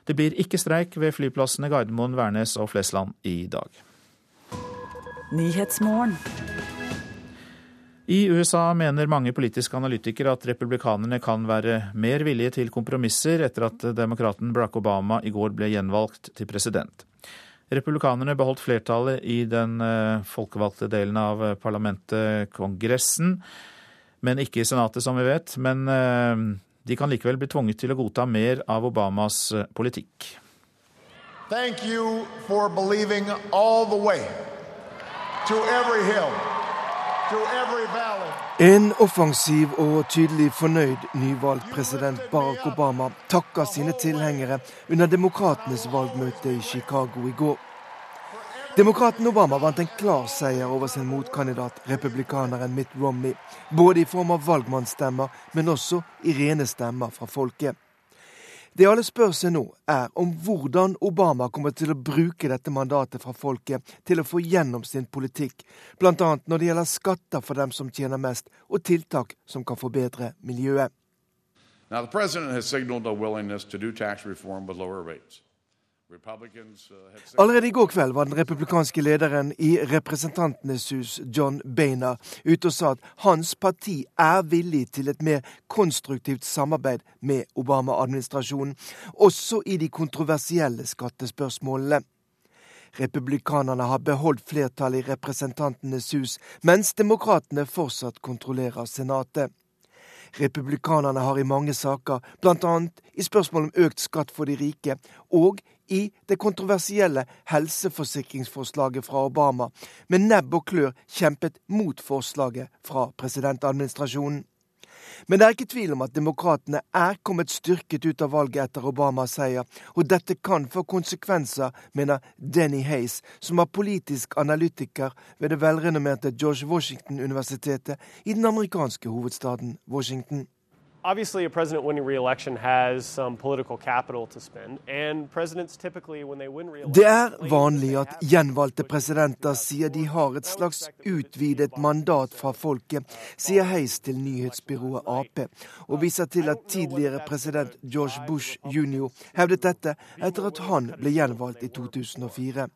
Det blir ikke streik ved flyplassene Gardermoen, Værnes og Flesland i dag. I USA mener mange politiske analytikere at republikanerne kan være mer villige til kompromisser etter at demokraten Barack Obama i går ble gjenvalgt til president. Republikanerne beholdt flertallet i den eh, folkevalgte delen av parlamentet, Kongressen, men ikke i Senatet, som vi vet. Men eh, de kan likevel bli tvunget til å godta mer av Obamas eh, politikk.
Thank you for believing all the way to every hill.
En offensiv og tydelig fornøyd nyvalgt president Barack Obama takka sine tilhengere under demokratenes valgmøte i Chicago i går. Demokraten Obama vant en klar seier over sin motkandidat, republikaneren Mitt Romney, både i form av valgmannsstemmer, men også i rene stemmer fra folket. Det alle spør seg nå, er om hvordan Obama kommer til å bruke dette mandatet fra folket til å få gjennom sin politikk, bl.a. når det gjelder skatter for dem som tjener mest, og tiltak som kan forbedre miljøet.
Now.
Allerede i går kveld var den republikanske lederen i Representantenes hus, John Bainer, ute og sa at hans parti er villig til et mer konstruktivt samarbeid med Obama-administrasjonen, også i de kontroversielle skattespørsmålene. Republikanerne har beholdt flertallet i Representantenes hus, mens demokratene fortsatt kontrollerer Senatet. Republikanerne har i mange saker, bl.a. i spørsmål om økt skatt for de rike, og i det kontroversielle helseforsikringsforslaget fra Obama, med nebb og klør kjempet mot forslaget fra presidentadministrasjonen. Men det er ikke tvil om at demokratene er kommet styrket ut av valget etter Obamas seier, og dette kan få konsekvenser, mener Denny Hayes, som er politisk analytiker ved det velrenommerte George Washington-universitetet i den amerikanske hovedstaden Washington.
Obviously, a president winning re-election has some political capital to spend, and presidents typically, when they win re-election...
Det er vanlig at gjenvalgte presidenter sier de har et slags utvidet mandat fra folket, sier Heis til nyhetsbyrået Ap, og viser til at tidligere president George Bush jr. hevdet dette etter at han ble gjenvalgt i 2004.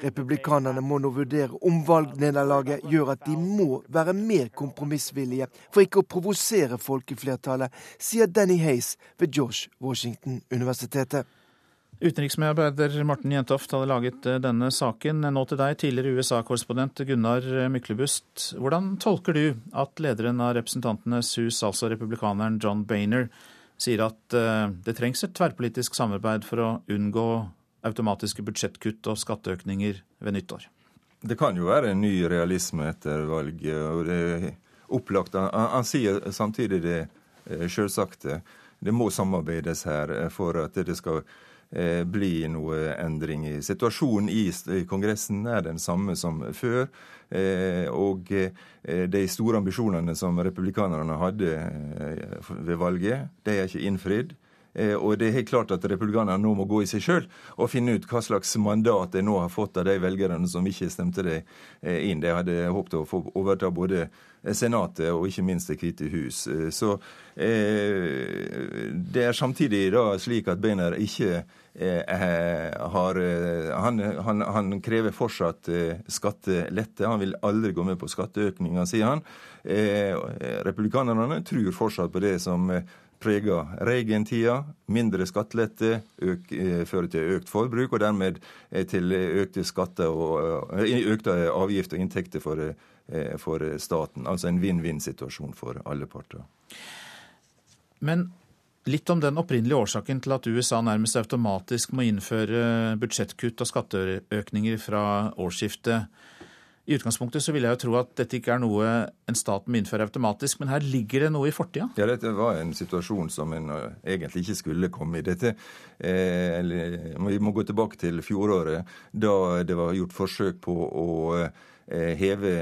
Republikanerne må nå vurdere om valgnederlaget gjør at de må være mer kompromissvillige for ikke å provosere folkeflertallet, sier Danny Hayes ved George Washington-universitetet.
Utenriksmedarbeider Morten Jentoft hadde laget eh, denne saken. Nå til deg, tidligere USA-korrespondent Gunnar Myklebust. Hvordan tolker du at lederen av Representantenes hus, altså republikaneren John Bainer, sier at eh, det trengs et tverrpolitisk samarbeid for å unngå automatiske budsjettkutt og skatteøkninger ved nyttår?
Det kan jo være en ny realisme etter valget. og det opplagt. Han, han sier samtidig det eh, selvsagte. Det må samarbeides her for at det skal eh, bli noe endring i. Situasjonen i, Kongressen er den samme som før. Eh, og eh, de store ambisjonene som republikanerne hadde eh, ved valget, de er ikke innfridd. Eh, og det er helt klart at republikanerne nå må gå i seg sjøl og finne ut hva slags mandat de nå har fått av de velgerne som ikke stemte dem eh, inn. De hadde håpet å få overta både Senatet og ikke minst Det hvite hus. Eh, så det er samtidig da slik at Beiner ikke har han, han, han, krever fortsatt skattelette. Han vil aldri gå med på skatteøkninger, sier han. Republikanerne tror fortsatt på det som prega Reagan-tida. Mindre skattelette øk, eh, fører til økt forbruk, og dermed eh, til økte skatter og eh, økte avgifter og inntekter for, for staten. Altså en vinn-vinn-situasjon for alle parter.
Men litt om den opprinnelige årsaken til at USA nærmest automatisk må innføre budsjettkutt og skatteøkninger fra årsskiftet. I utgangspunktet så vil jeg jo tro at dette ikke er noe en stat må innføre automatisk, men her ligger det noe i fortida?
Ja, dette var en situasjon som en uh, egentlig ikke skulle komme i. Dette, eh, vi må gå tilbake til fjoråret, da det var gjort forsøk på å eh, heve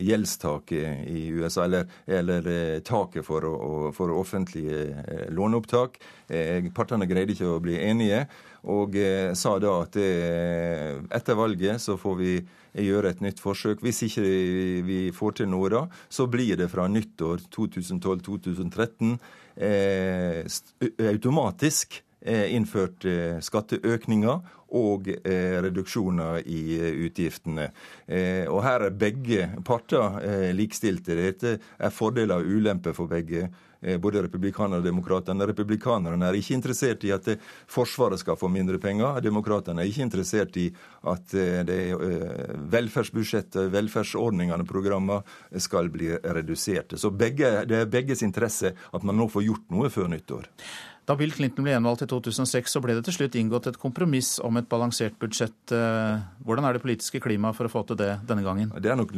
gjeldstaket i USA, eller, eller eh, taket for, for offentlige eh, låneopptak. Partene greide ikke å bli enige, og sa da at etter valget så får vi gjøre et nytt forsøk. Hvis ikke vi får til noe da, så blir det fra nyttår 2012-2013 eh, automatisk eh, innført eh, skatteøkninger og eh, reduksjoner i eh, utgiftene. Eh, og Her er begge parter likestilte. Dette er fordeler og ulemper for begge Eh, både republikanerne og demokratene. Republikanerne er ikke interessert i at eh, Forsvaret skal få mindre penger. Demokratene er ikke interessert i at eh, velferdsbudsjettet, velferdsordningene, programmene skal bli reduserte. Så begge, det er begges interesse at man nå får gjort noe før nyttår.
Da Bill Clinton ble gjenvalgt i 2006, så ble det til slutt inngått et kompromiss om et balansert budsjett. Hvordan er det politiske klimaet for å få til det denne gangen?
Det er nok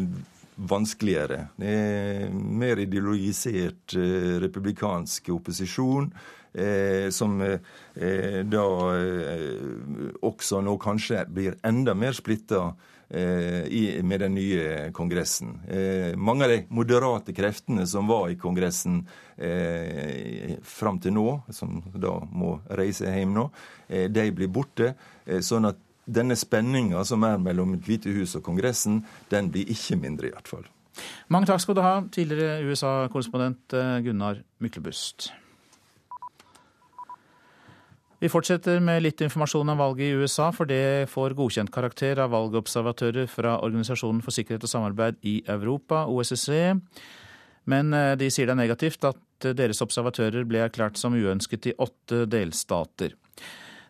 vanskeligere. Det er mer ideologisert eh, republikansk opposisjon. Eh, som eh, da eh, også nå kanskje blir enda mer splitta eh, med den nye Kongressen. Eh, mange av de moderate kreftene som var i Kongressen eh, fram til nå, som da må reise hjem nå, de blir borte. sånn at denne spenninga som er mellom Hvite hus og Kongressen, den blir ikke mindre, i hvert fall.
Mange takk skal du ha, tidligere USA-korrespondent eh, Gunnar Myklebust. Vi fortsetter med litt informasjon om valget i USA, for det får godkjent karakter av valgobservatører fra Organisasjonen for sikkerhet og samarbeid i Europa, OSSE. Men eh, de sier det er negativt at deres observatører ble erklært som uønsket i åtte delstater.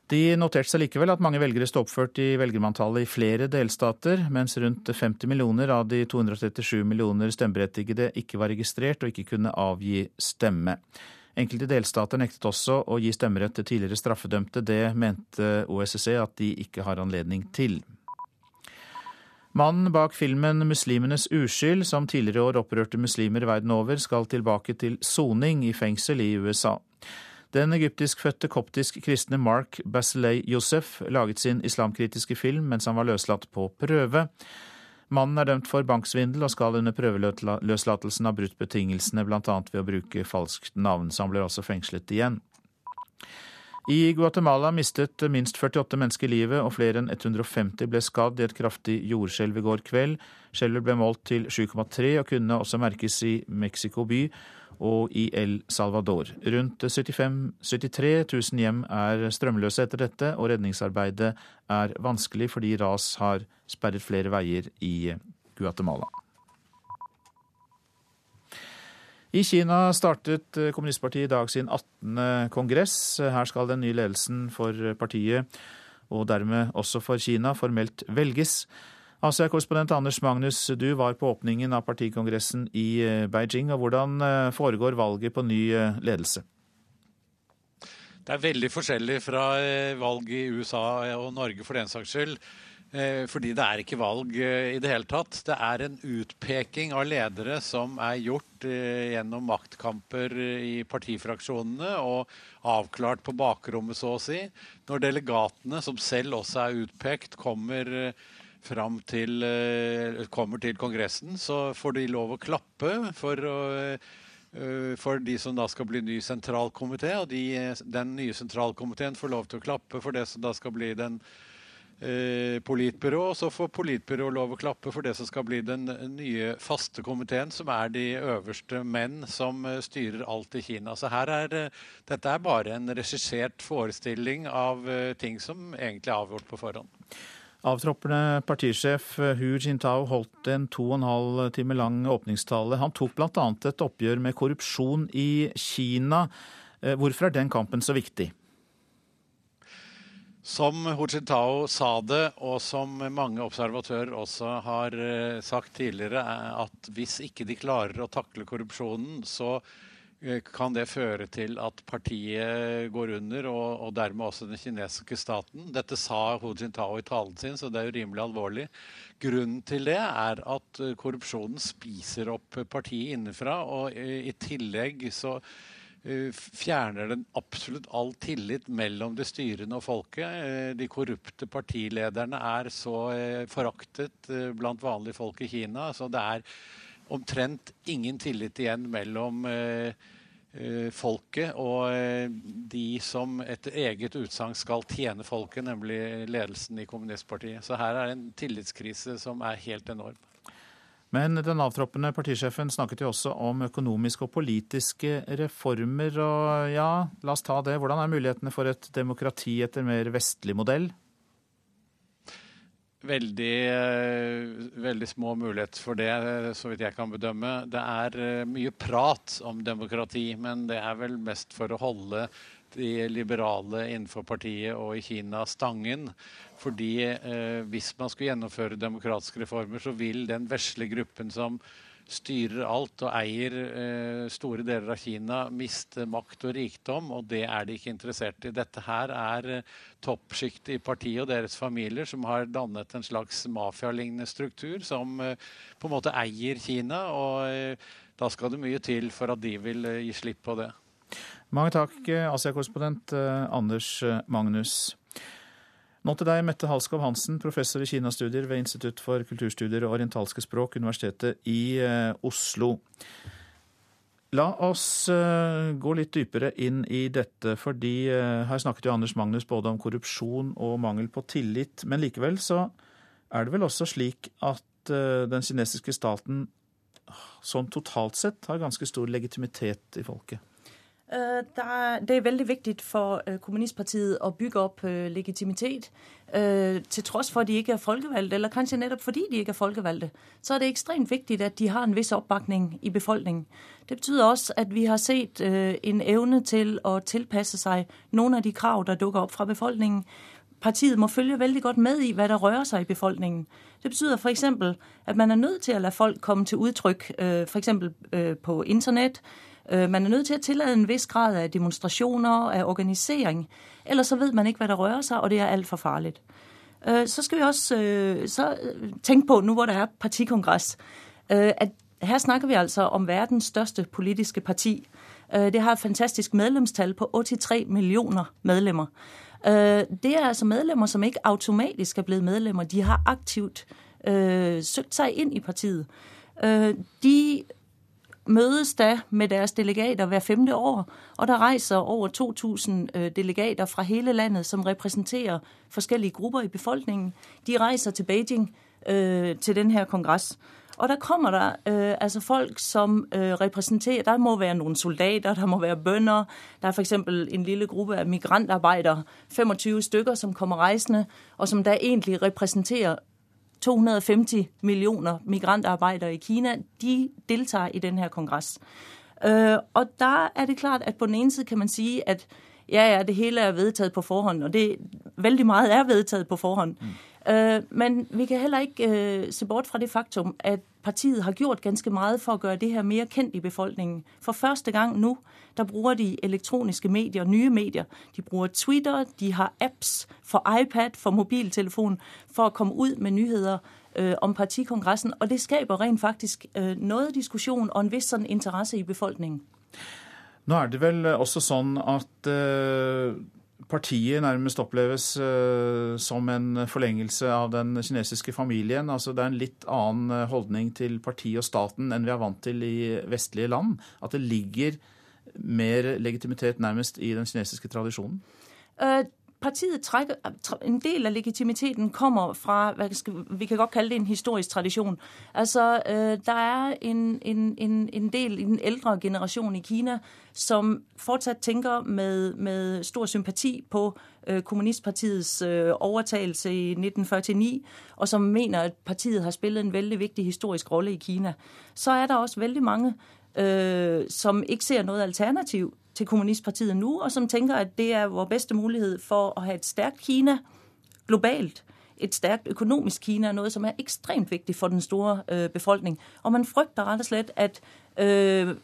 De noterte seg likevel at mange velgere sto oppført i velgermanntallet i flere delstater, mens rundt 50 millioner av de 237 millioner stemmeberettigede ikke var registrert og ikke kunne avgi stemme. Enkelte delstater nektet også å gi stemmerett til tidligere straffedømte. Det mente OSSE at de ikke har anledning til. Mannen bak filmen 'Muslimenes uskyld', som tidligere i år opprørte muslimer verden over, skal tilbake til soning i fengsel i USA. Den egyptiskfødte koptisk kristne Mark Basilei Josef laget sin islamkritiske film mens han var løslatt på prøve. Mannen er dømt for banksvindel og skal under prøveløslatelsen ha brutt betingelsene, bl.a. ved å bruke falskt navn, så han blir altså fengslet igjen. I Guatemala mistet minst 48 mennesker livet, og flere enn 150 ble skadd i et kraftig jordskjelv i går kveld. Skjelvet ble målt til 7,3 og kunne også merkes i Mexico by og i El Salvador. Rundt 75, 73 000 hjem er strømløse etter dette, og redningsarbeidet er vanskelig fordi ras har sperret flere veier i Guatemala. I Kina startet kommunistpartiet i dag sin 18. kongress. Her skal den nye ledelsen for partiet, og dermed også for Kina, formelt velges. Asia-korrespondent Anders Magnus, du var på åpningen av partikongressen i eh, Beijing. og Hvordan eh, foregår valget på ny eh, ledelse?
Det er veldig forskjellig fra valg i USA og Norge for den saks skyld. Eh, fordi det er ikke valg eh, i det hele tatt. Det er en utpeking av ledere som er gjort eh, gjennom maktkamper i partifraksjonene og avklart på bakrommet, så å si. Når delegatene, som selv også er utpekt, kommer fram til, kommer til Kongressen, så får de lov å klappe for å for de som da skal bli ny sentralkomité. Og de, den nye sentralkomiteen får lov til å klappe for det som da skal bli den politbyrå. Og så får politbyrå lov å klappe for det som skal bli den nye faste komiteen, som er de øverste menn som eh, styrer alt i Kina. Så her er, eh, dette er bare en regissert forestilling av eh, ting som egentlig er avgjort på forhånd.
Avtroppende partisjef Hu Jintao holdt en to og en halv time lang åpningstale. Han tok bl.a. et oppgjør med korrupsjon i Kina. Hvorfor er den kampen så viktig?
Som Hu Jintao sa det, og som mange observatører også har eh, sagt tidligere, er at hvis ikke de klarer å takle korrupsjonen, så eh, kan det føre til at partiet går under, og, og dermed også den kinesiske staten. Dette sa Hu Jintao i talen sin, så det er jo rimelig alvorlig. Grunnen til det er at eh, korrupsjonen spiser opp partiet innenfra, og i tillegg så Eh, fjerner den absolutt all tillit mellom det styrende og folket. Eh, de korrupte partilederne er så eh, foraktet blant vanlige folk i Kina. Så det er omtrent ingen tillit igjen mellom folket og de som etter eget utsagn skal tjene folket, nemlig ledelsen i kommunistpartiet. Så her er en tillitskrise som er helt enorm.
Men den avtroppende partisjefen snakket jo også om økonomiske og politiske reformer. Og ja, la oss ta det. Hvordan er mulighetene for et demokrati etter mer vestlig modell?
Veldig, veldig små muligheter for det, så vidt jeg kan bedømme. Det er eh, mye prat om demokrati, men det er vel mest for å holde de liberale innenfor partiet og i Kina stangen. Fordi eh, hvis man skulle gjennomføre demokratiske reformer, så vil den vesle gruppen som styrer alt og eier eh, store deler av Kina, miste makt og rikdom, og det er de ikke interessert i. Dette her er eh, toppsjiktet i partiet og deres familier som har dannet en slags mafialignende struktur som eh, på en måte eier Kina, og eh, da skal det mye til for at de vil eh, gi slipp på det.
Mange takk, Asia-korrespondent eh, Anders eh, Magnus. Nå til deg, Mette Halskov Hansen, professor i kinastudier ved Institutt for kulturstudier og orientalske språk, Universitetet i eh, Oslo. La oss gå litt dypere inn i dette, fordi her snakket jo Anders Magnus både om korrupsjon og mangel på tillit. Men likevel så er det vel også slik at den kinesiske staten sånn totalt sett har ganske stor legitimitet i folket?
Øh, det er veldig viktig for øh, Kommunistpartiet å bygge opp øh, legitimitet. Til tross for at de ikke er folkevalgte, eller kanskje nettopp fordi de ikke er folkevalgte, så er det ekstremt viktig at de har en viss oppbakning i befolkningen. Det betyr også at vi har sett en evne til å tilpasse seg noen av de krav der dukker opp fra befolkningen. Partiet må følge veldig godt med i hva der rører seg i befolkningen. Det betyr f.eks. at man er nødt til å la folk komme til uttrykk, f.eks. på internett. Øh, man er nødt til å tillade en viss grad av demonstrasjoner, av organisering. Ellers så vet man ikke hva det rører seg, og det er altfor farlig. Øh, så skal vi også øh, tenke på, nå hvor det er partikongress, at her snakker vi altså om verdens største politiske parti. Det har et fantastisk medlemstall på 83 millioner medlemmer. Det er altså medlemmer som ikke automatisk er blitt medlemmer. De har aktivt søkt seg inn i partiet. De mødes da med deres delegater hver femte år, og der reiser over 2000 øh, delegater fra hele landet som representerer forskjellige grupper i befolkningen. De reiser til Beijing øh, til denne kongress. Og der kommer der øh, altså folk som øh, representerer Der må være noen soldater, der må være bønder. Der er f.eks. en lille gruppe av migrantarbeidere, 25 stykker, som kommer reisende, og som da egentlig representerer 250 millioner migrantarbeidere i Kina, de deltar i denne kongress. Øh, og da er det klart at på den ene side kan man si at ja, ja, det hele er vedtatt på forhånd, og det veldig meget er vedtatt på forhånd. Øh, men vi kan heller ikke øh, se bort fra det faktum, at partiet har gjort ganske meget for å gjøre det her mer kjent i befolkningen. For første gang nå der bruger de elektroniske medier, nye medier. De bruger Twitter, de har apps for iPad, for mobiltelefon, for å komme ut med nyheder øh, om partikongressen. Og det skaper rent faktisk noe diskusjon og en viss sånn interesse i befolkningen.
Nå er det vel også sånn at partiet nærmest oppleves uh, som en forlengelse av den kinesiske familien. Altså Det er en litt annen holdning til partiet og staten enn vi er vant til i vestlige land. At det ligger mer legitimitet nærmest i den kinesiske tradisjonen?
Uh, partiet trækker, en del af legitimiteten kommer fra, hvad skal, vi kan godt kalde det en historisk tradition. Altså, øh, der er en, en, en, en del i den ældre generation i Kina, som fortsat tænker med, med stor sympati på øh, Kommunistpartiets øh, overtagelse i 1949, og som mener, at partiet har spillet en vældig vigtig historisk rolle i Kina. Så er der også vældig mange, øh, som ikke ser noget alternativ til Kommunistpartiet nå, og som tenker at det er vår beste mulighet for å ha et sterkt Kina globalt. Et sterkt økonomisk Kina er noe som er ekstremt viktig for den store øh, befolkning. Og man frykter rett og slett at øh,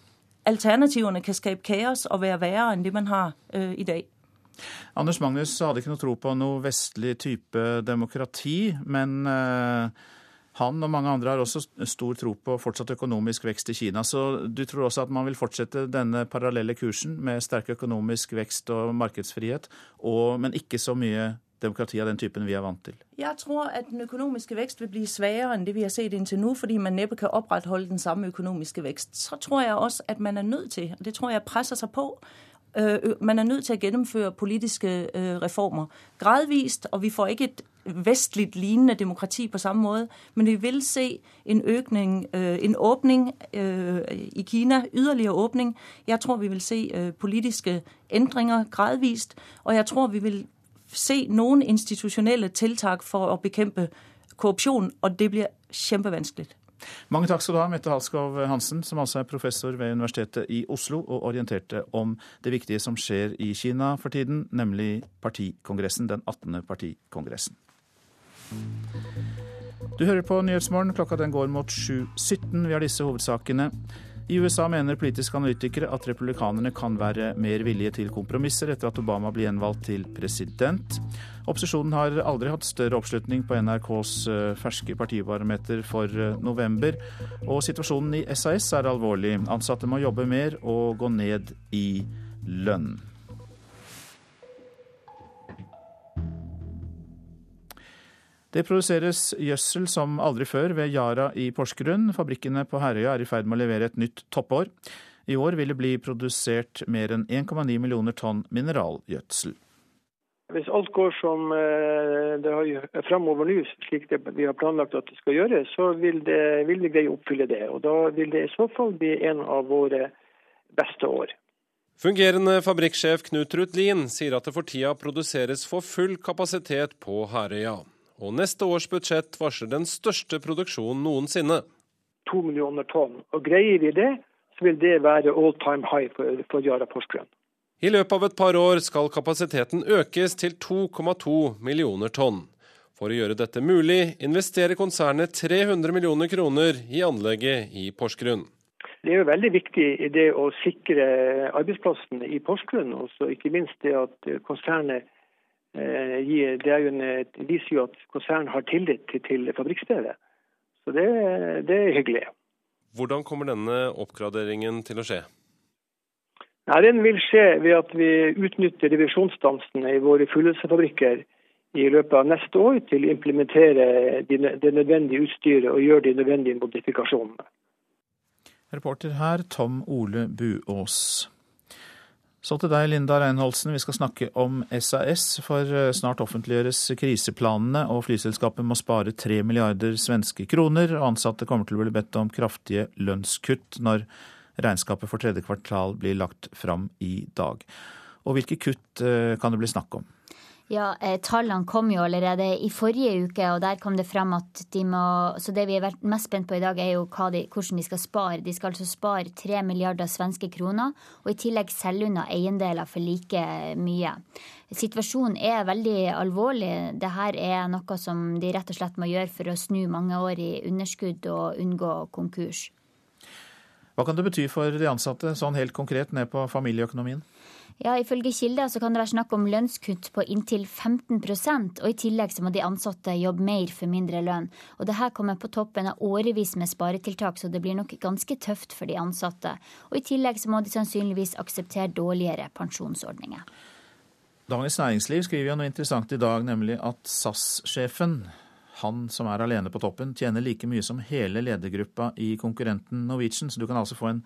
alternativene kan skape kaos og være verre enn det man har øh, i dag.
Anders Magnus hadde ikke noe tro på noe vestlig type demokrati, men øh han og mange andre har også stor tro på fortsatt økonomisk vekst i Kina. Så du tror også at man vil fortsette denne parallelle kursen med sterk økonomisk vekst og markedsfrihet, og, men ikke så mye demokrati av den typen vi er vant til?
Jeg tror at den økonomiske vekst vil bli sværere enn det vi har sett inntil nå, fordi man neppe kan opprettholde den samme økonomiske vekst. Så tror jeg også at man er nødt til, og det tror jeg presser seg på, man er nødt til å gjennomføre politiske reformer gradvist, og vi får ikke et vestlig lignende demokrati på samme måte. Men vi vil se en økning, øh, en åpning øh, i Kina, yderligere åpning. Jeg tror vi vil se øh, politiske endringer gradvist, og jeg tror vi vil se noen institusjonelle tiltak for å bekjempe korrupsjon, og det blir kjempevanskelig.
Mange takk skal du ha, Mette Halskov Hansen, som altså er professor ved Universitetet i Oslo, og orienterte om det viktige som skjer i Kina for tiden, nemlig partikongressen, den 18. partikongressen. Du hører på Nyhetsmorgen. Klokka den går mot 7.17. Vi har disse hovedsakene. I USA mener politiske analytikere at republikanerne kan være mer villige til kompromisser etter at Obama blir gjenvalgt til president. Opposisjonen har aldri hatt større oppslutning på NRKs eh, ferske partibarometer for eh, november. Og situasjonen i SAS er alvorlig. Ansatte må jobbe mer og gå ned i lønn. Det produseres gjødsel som aldri før ved Yara i Porsgrunn. Fabrikkene på Herøya er i ferd med å levere et nytt toppår. I år vil det bli produsert mer enn 1,9 millioner tonn mineralgjødsel.
Hvis alt går som eh, det har fremover nå, slik vi har planlagt at det skal gjøre, så vil, det, vil vi greie å oppfylle det. Og Da vil det i så fall bli en av våre beste år.
Fungerende fabrikksjef Knut Rutlin sier at det for tida produseres for full kapasitet på Herøya og neste års budsjett varsler den største produksjonen noensinne.
To millioner tonn. Og Greier vi det, så vil det være all time high for, for Yara Porsgrunn.
I løpet av et par år skal kapasiteten økes til 2,2 millioner tonn. For å gjøre dette mulig investerer konsernet 300 millioner kroner i anlegget i Porsgrunn.
Det er jo veldig viktig i det å sikre arbeidsplassene i Porsgrunn, og ikke minst det at konsernet det er jo en, viser jo at konsernet har tillit til, til fabrikkstedet. Så det, det, er hyggelig.
Hvordan kommer denne oppgraderingen til å skje?
Nei, Den vil skje ved at vi utnytter revisjonsstansene i våre fullelsefabrikker i løpet av neste år til å implementere det nødvendige utstyret og gjøre de nødvendige modifikasjonene.
Reporter her Tom Ole Buås. Så til deg, Linda Reinholdsen. Vi skal snakke om SAS, for eh, snart offentliggjøres kriseplanene, og flyselskapet må spare tre milliarder svenske kroner, og ansatte kommer til å bli bedt om kraftige lønnskutt når regnskapet for tredje kvartal blir lagt fram i dag. Og hvilke kutt eh, kan det bli snakk om?
Ja, eh, Tallene kom jo allerede i forrige uke, og der kom det fram at de må Så det vi er mest spent på i dag, er jo de, hvordan de skal spare. De skal altså spare tre milliarder svenske kroner, og i tillegg selge unna eiendeler for like mye. Situasjonen er veldig alvorlig. Dette er noe som de rett og slett må gjøre for å snu mange år i underskudd og unngå konkurs.
Hva kan det bety for de ansatte, sånn helt konkret ned på familieøkonomien?
Ja, Ifølge kilder så kan det være snakk om lønnskutt på inntil 15% og i tillegg så må de ansatte jobbe mer for mindre lønn. Og det her kommer på toppen av årevis med sparetiltak, så det blir nok ganske tøft for de ansatte. Og i tillegg så må de sannsynligvis akseptere dårligere pensjonsordninger.
Dagens Næringsliv skriver jo noe interessant i dag, nemlig at SAS-sjefen han som er alene på toppen, tjener like mye som hele ledergruppa i konkurrenten Norwegian. Så du kan altså få en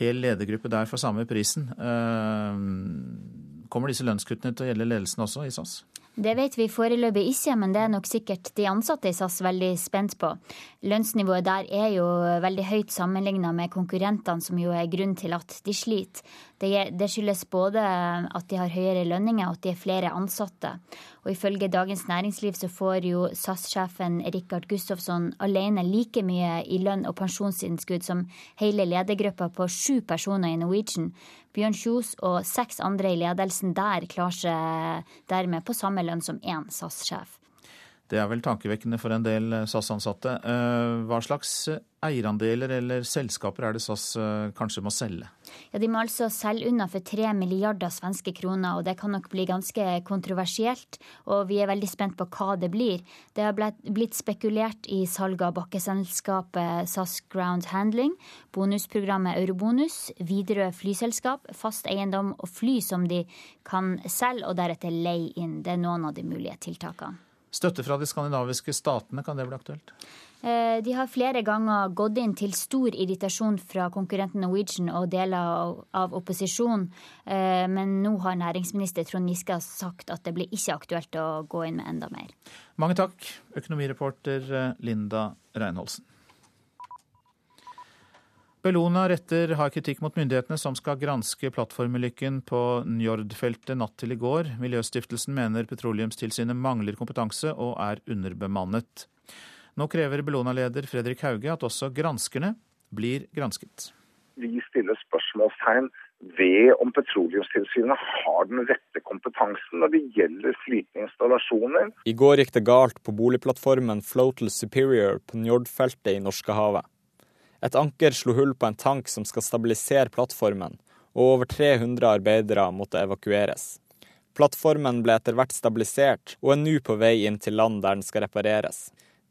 hel ledergruppe der for samme prisen. Eh, kommer disse lønnskuttene til å gjelde ledelsen også i SAS?
Det vet vi foreløpig ikke, men det er nok sikkert de ansatte i SAS veldig spent på. Lønnsnivået der er jo veldig høyt sammenligna med konkurrentene, som jo er grunnen til at de sliter. Det, skyldes både at de har høyere lønninger og at de er flere ansatte. Og ifølge Dagens Næringsliv så får jo SAS-sjefen Rikard Gustafsson alene like mye i lønn og pensjonsinnskudd som hele ledergruppa på sju personer i Norwegian. Bjørn Kjos og seks andre i ledelsen der klarer seg dermed på samme lønn som én SAS-sjef.
Det er vel tankevekkende for en del eh, SAS-ansatte. Eh, hva slags eh, eierandeler eller selskaper er det SAS kanskje må selge?
Ja, De må altså selge unna for tre milliarder svenske kroner, og det kan nok bli ganske kontroversielt. Og vi er veldig spent på hva det blir. Det har blitt spekulert i salg av bakkeselskapet SAS Ground Handling, bonusprogrammet Eurobonus, Widerøe flyselskap, fast eiendom og fly som de kan selge og deretter leie inn. Det er noen av de mulige tiltakene.
Støtte fra de skandinaviske statene, kan det bli aktuelt?
Eh, de har flere ganger gått inn til stor irritasjon fra konkurrenten Norwegian og deler av opposisjonen, eh, men nå har næringsminister Trond Giske sagt at det blir ikke aktuelt å gå inn med enda mer.
Mange takk, økonomireporter eh, Linda Reinholsen. Bellona retter har kritikk mot myndighetene som skal granske plattformulykken på Njord-feltet natt til i går. Miljøstiftelsen mener Petroleumstilsynet mangler kompetanse og er underbemannet. Nå krever Bellona-leder Fredrik Hauge at også granskerne blir gransket.
Vi stiller spørsmålstegn ved om Petroleumstilsynet har den rette kompetansen når det gjelder flytende
I går gikk det galt på boligplattformen Floatel Superior på Njord-feltet i Norskehavet. Et anker slo hull på en tank som skal stabilisere plattformen, og over 300 arbeidere måtte evakueres. Plattformen ble etter hvert stabilisert, og er nå på vei inn til land der den skal repareres.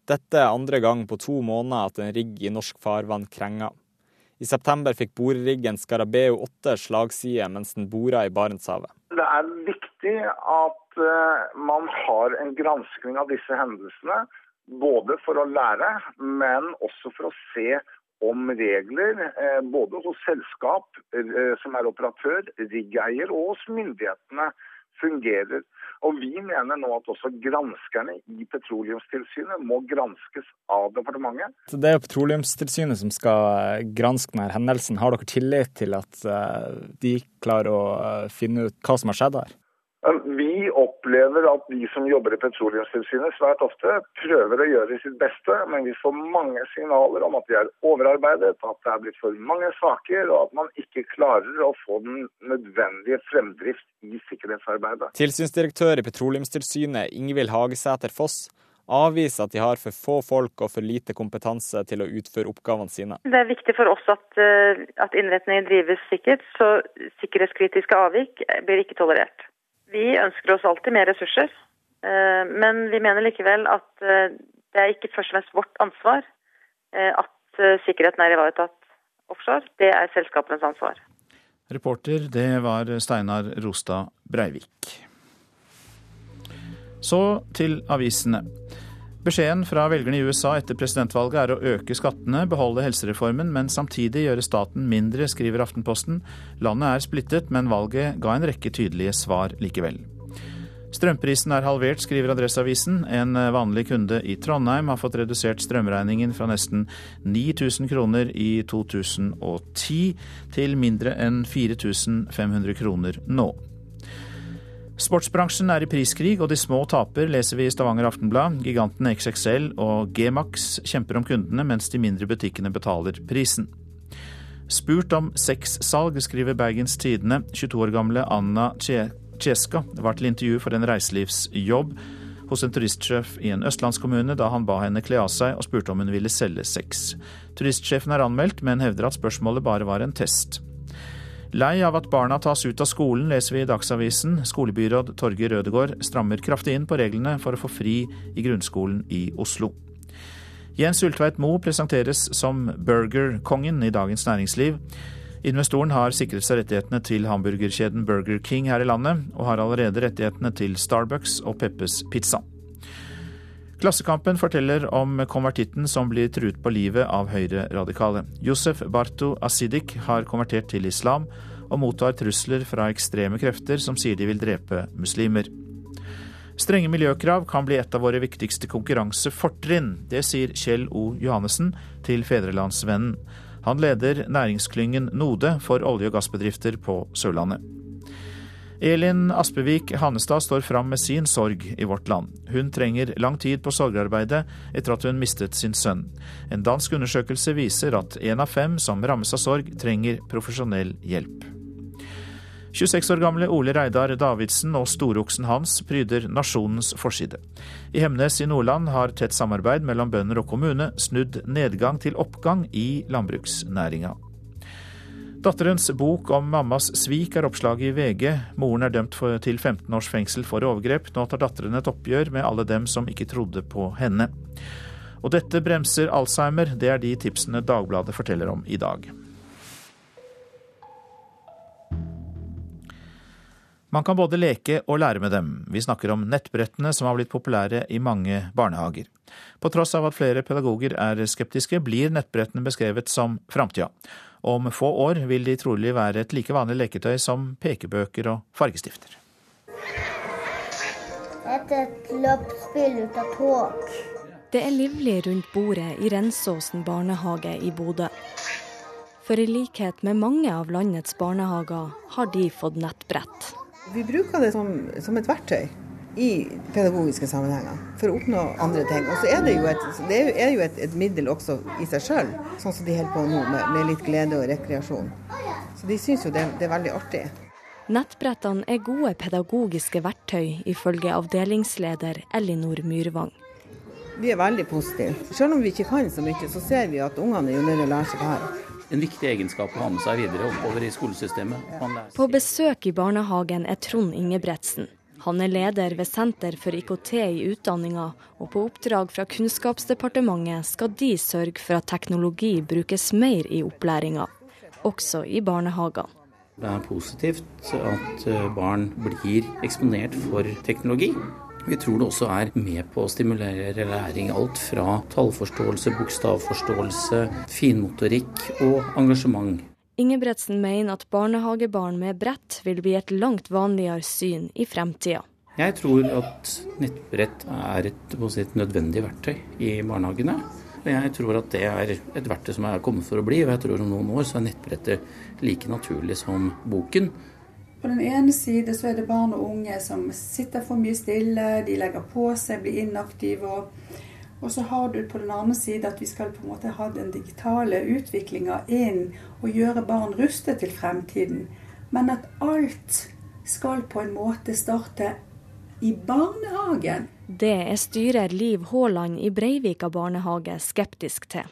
Dette er andre gang på to måneder at en rigg i norsk farvann krenger. I september fikk boreriggen Scarabeo 8 slagside mens den bora i Barentshavet.
Det er viktig at eh, man har en granskning av disse hendelsene. Både for å lære, men også for å se om regler eh, både hos selskap eh, som er operatør, riggeier og hos myndighetene fungerer. Og Vi mener nå at også granskerne i Petroleumstilsynet må granskes av departementet.
Så Det er Petroleumstilsynet som skal granske denne hendelsen. Har dere tillit til at eh, de klarer å finne ut hva som har skjedd her?
Vi opplever at de som jobber i Petroleumstilsynet svært ofte prøver å gjøre sitt beste, men vi får mange signaler om at de er overarbeidet, at det er blitt for mange saker, og at man ikke klarer å få den nødvendige fremdrift i sikkerhetsarbeidet.
Tilsynsdirektør i Petroleumstilsynet Ingvild Hagesæter Foss avviser at de har for få folk og for lite kompetanse til å utføre oppgavene sine.
Det er viktig for oss at, eh, at innretningen drives sikkert, så sikkerhetskritiske avvik blir ikke tolerert. Vi ønsker oss alltid mer ressurser, eh, men vi mener likevel at eh, det er ikke først og fremst vårt ansvar eh, at sikkerheten er ivaretatt offshore. Det er selskapenes ansvar.
Reporter, det var Steinar Rostad Breivik. Så til avisene. Beskjeden fra velgerne i USA etter presidentvalget er å øke skattene, beholde helsereformen, men samtidig gjøre staten mindre, skriver Aftenposten. Landet er splittet, men valget ga en rekke tydelige svar likevel. Strømprisen er halvert, skriver Adresseavisen. En vanlig kunde i Trondheim har fått redusert strømregningen fra nesten 9000 kroner i 2010 til mindre enn 4500 kroner nå. Sportsbransjen er i priskrig, og de små taper, leser vi i Stavanger Aftenblad. Gigantene XXL og G-Max kjemper om kundene, mens de mindre butikkene betaler prisen. Spurt om sexsalg, skriver Bergens Tidende. 22 år gamle Anna Cieska var til intervju for en reiselivsjobb hos en turistsjef i en østlandskommune da han ba henne kle av seg og spurte om hun ville selge sex. Turistsjefen er anmeldt, men hevder at spørsmålet bare var en test. Lei av at barna tas ut av skolen, leser vi i Dagsavisen. Skolebyråd Torgeir Rødegård strammer kraftig inn på reglene for å få fri i grunnskolen i Oslo. Jens Ulltveit Moe presenteres som burgerkongen i Dagens Næringsliv. Investoren har sikret seg rettighetene til hamburgerkjeden Burger King her i landet, og har allerede rettighetene til Starbucks og Peppes Pizza. Klassekampen forteller om konvertitten som blir truet på livet av høyreradikale. Josef Barto Asidik har konvertert til islam, og mottar trusler fra ekstreme krefter som sier de vil drepe muslimer. Strenge miljøkrav kan bli et av våre viktigste konkurransefortrinn. Det sier Kjell O. Johannessen til Fedrelandsvennen. Han leder næringsklyngen Node for olje- og gassbedrifter på Sørlandet. Elin Aspevik Hannestad står fram med sin sorg i vårt land. Hun trenger lang tid på sorgarbeidet etter at hun mistet sin sønn. En dansk undersøkelse viser at én av fem som rammes av sorg, trenger profesjonell hjelp. 26 år gamle Ole Reidar Davidsen og storoksen hans pryder nasjonens forside. I Hemnes i Nordland har tett samarbeid mellom bønder og kommune snudd nedgang til oppgang i landbruksnæringa. Datterens bok om mammas svik er oppslaget i VG. Moren er dømt for, til 15 års fengsel for overgrep. Nå tar datteren et oppgjør med alle dem som ikke trodde på henne. Og dette bremser Alzheimer. Det er de tipsene Dagbladet forteller om i dag. Man kan både leke og lære med dem. Vi snakker om nettbrettene som har blitt populære i mange barnehager. På tross av at flere pedagoger er skeptiske, blir nettbrettene beskrevet som framtida. Om få år vil de trolig være et like vanlig leketøy som pekebøker og fargestifter.
Dette er et løpsspill ut av tog.
Det er livlig rundt bordet i Rensåsen barnehage i Bodø. For i likhet med mange av landets barnehager har de fått nettbrett.
Vi bruker det som, som et verktøy i pedagogiske sammenhenger for å oppnå andre ting. Og så er det jo et, det er jo et, et middel også i seg sjøl, sånn som de holder på nå med, med, litt glede og rekreasjon. Så de syns jo det, det er veldig artig.
Nettbrettene er gode pedagogiske verktøy, ifølge avdelingsleder Ellinor Myrvang.
Vi er veldig positive. Selv om vi ikke kan så mye, så ser vi at ungene er jo nødt til å lære seg det her
en viktig egenskap å ha med seg videre oppover i skolesystemet.
På besøk i barnehagen er Trond Ingebretsen. Han er leder ved Senter for IKT i utdanninga, og på oppdrag fra Kunnskapsdepartementet skal de sørge for at teknologi brukes mer i opplæringa, også i barnehagene.
Det er positivt at eh, barn blir eksponert for teknologi. Vi tror det også er med på å stimulere læring. Alt fra tallforståelse, bokstavforståelse, finmotorikk og engasjement.
Ingebretsen mener at barnehagebarn med brett vil bli et langt vanligere syn i fremtida.
Jeg tror at nettbrett er et, et nødvendig verktøy i barnehagene. Jeg tror at det er et verktøy som er kommet for å bli, og jeg tror om noen år så er nettbrettet like naturlig som boken.
På den ene side så er det barn og unge som sitter for mye stille, de legger på seg, blir inaktive. Og, og så har du på den andre side at vi skal på en måte ha den digitale utviklinga inn og gjøre barn rustet til fremtiden. Men at alt skal på en måte starte i barnehagen.
Det er styrer Liv Haaland i Breivika barnehage skeptisk til.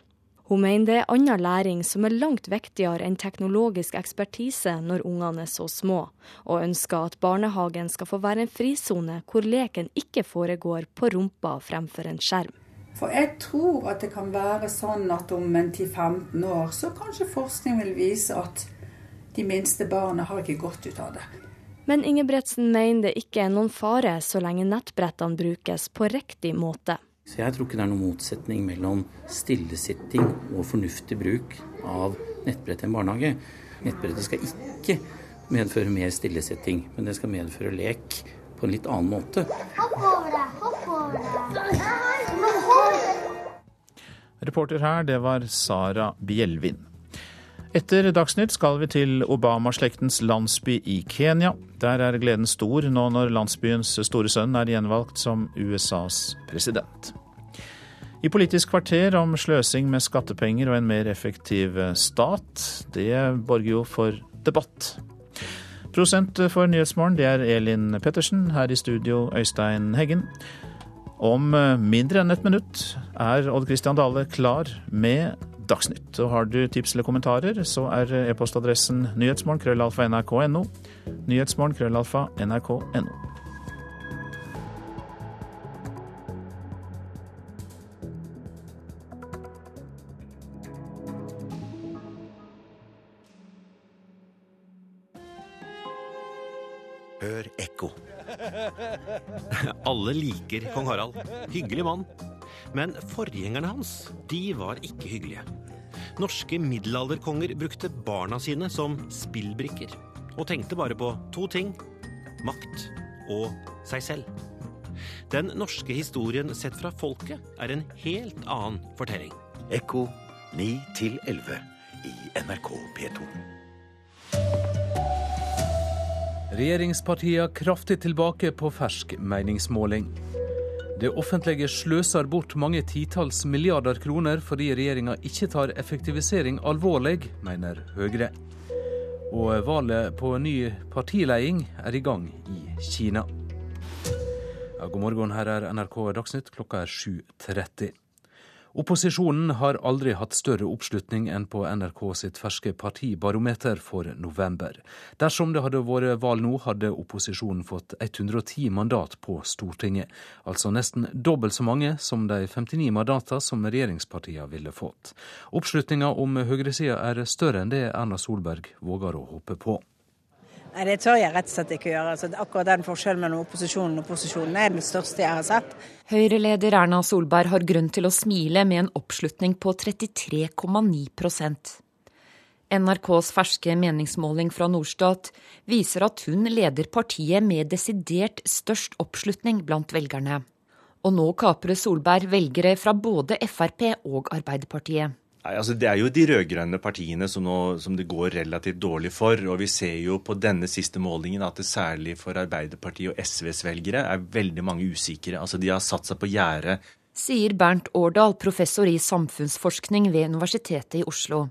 Hun mener det er annen læring som er langt viktigere enn teknologisk ekspertise når ungene er så små, og ønsker at barnehagen skal få være en frisone hvor leken ikke foregår på rumpa fremfor en skjerm.
For jeg tror at det kan være sånn at om en 10-15 år så kanskje forskning vil vise at de minste barna har ikke godt ut av det.
Men Ingebretsen mener det ikke er noen fare så lenge nettbrettene brukes på riktig måte.
Så jeg tror ikke det er noen motsetning mellom stillesitting og fornuftig bruk av nettbrett i en barnehage. Nettbrettet skal ikke medføre mer stillesitting, men det skal medføre lek på en litt annen måte. Hopp over det, hopp over
det. Reporter her, det var Sara Bjelvin. Etter Dagsnytt skal vi til Obama-slektens landsby i Kenya. Der er gleden stor nå når landsbyens store sønn er gjenvalgt som USAs president. I Politisk kvarter om sløsing med skattepenger og en mer effektiv stat. Det borger jo for debatt. Prosent for Nyhetsmorgen, det er Elin Pettersen. Her i studio, Øystein Heggen. Om mindre enn et minutt er Odd Christian Dale klar med Dagsnytt. Og har du tips eller kommentarer, så er e-postadressen nyhetsmorgen.krøllalfa.nrk.no. krøllalfa
Hør ekko. Alle liker kong Harald. Hyggelig mann. Men forgjengerne hans, de var ikke hyggelige. Norske middelalderkonger brukte barna sine som spillbrikker. Og tenkte bare på to ting makt og seg selv. Den norske historien sett fra folket er en helt annen fortelling.
Ekko 9 11 i NRK P2.
Regjeringspartiene kraftig tilbake på fersk meningsmåling. Det offentlige sløser bort mange titalls milliarder kroner fordi regjeringa ikke tar effektivisering alvorlig, mener Høyre. Og valget på ny partiledelse er i gang i Kina. Ja, god morgen, her er NRK Dagsnytt, klokka er 7.30. Opposisjonen har aldri hatt større oppslutning enn på NRK sitt ferske partibarometer for november. Dersom det hadde vært valg nå, hadde opposisjonen fått 110 mandat på Stortinget. Altså nesten dobbelt så mange som de 59 mandatene som regjeringspartiene ville fått. Oppslutninga om høyresida er større enn det Erna Solberg våger å håpe på.
Nei, Det tør jeg rett og slett ikke gjøre. Altså, akkurat den forskjellen mellom opposisjonen og posisjonen er den største jeg har sett.
Høyre-leder Erna Solberg har grunn til å smile med en oppslutning på 33,9% NRKs ferske meningsmåling fra Norstat viser at hun leder partiet med desidert størst oppslutning blant velgerne. Og nå kaprer Solberg velgere fra både Frp og Arbeiderpartiet.
Nei, altså Det er jo de rød-grønne partiene som, nå, som, det går relativt dårlig for. Og vi ser jo på denne siste målingen at det særlig for Arbeiderpartiet og SVs velgere er veldig mange usikre. Altså De har satt seg på gjerdet.
Sier Bernt Årdal, professor i samfunnsforskning ved Universitetet i Oslo.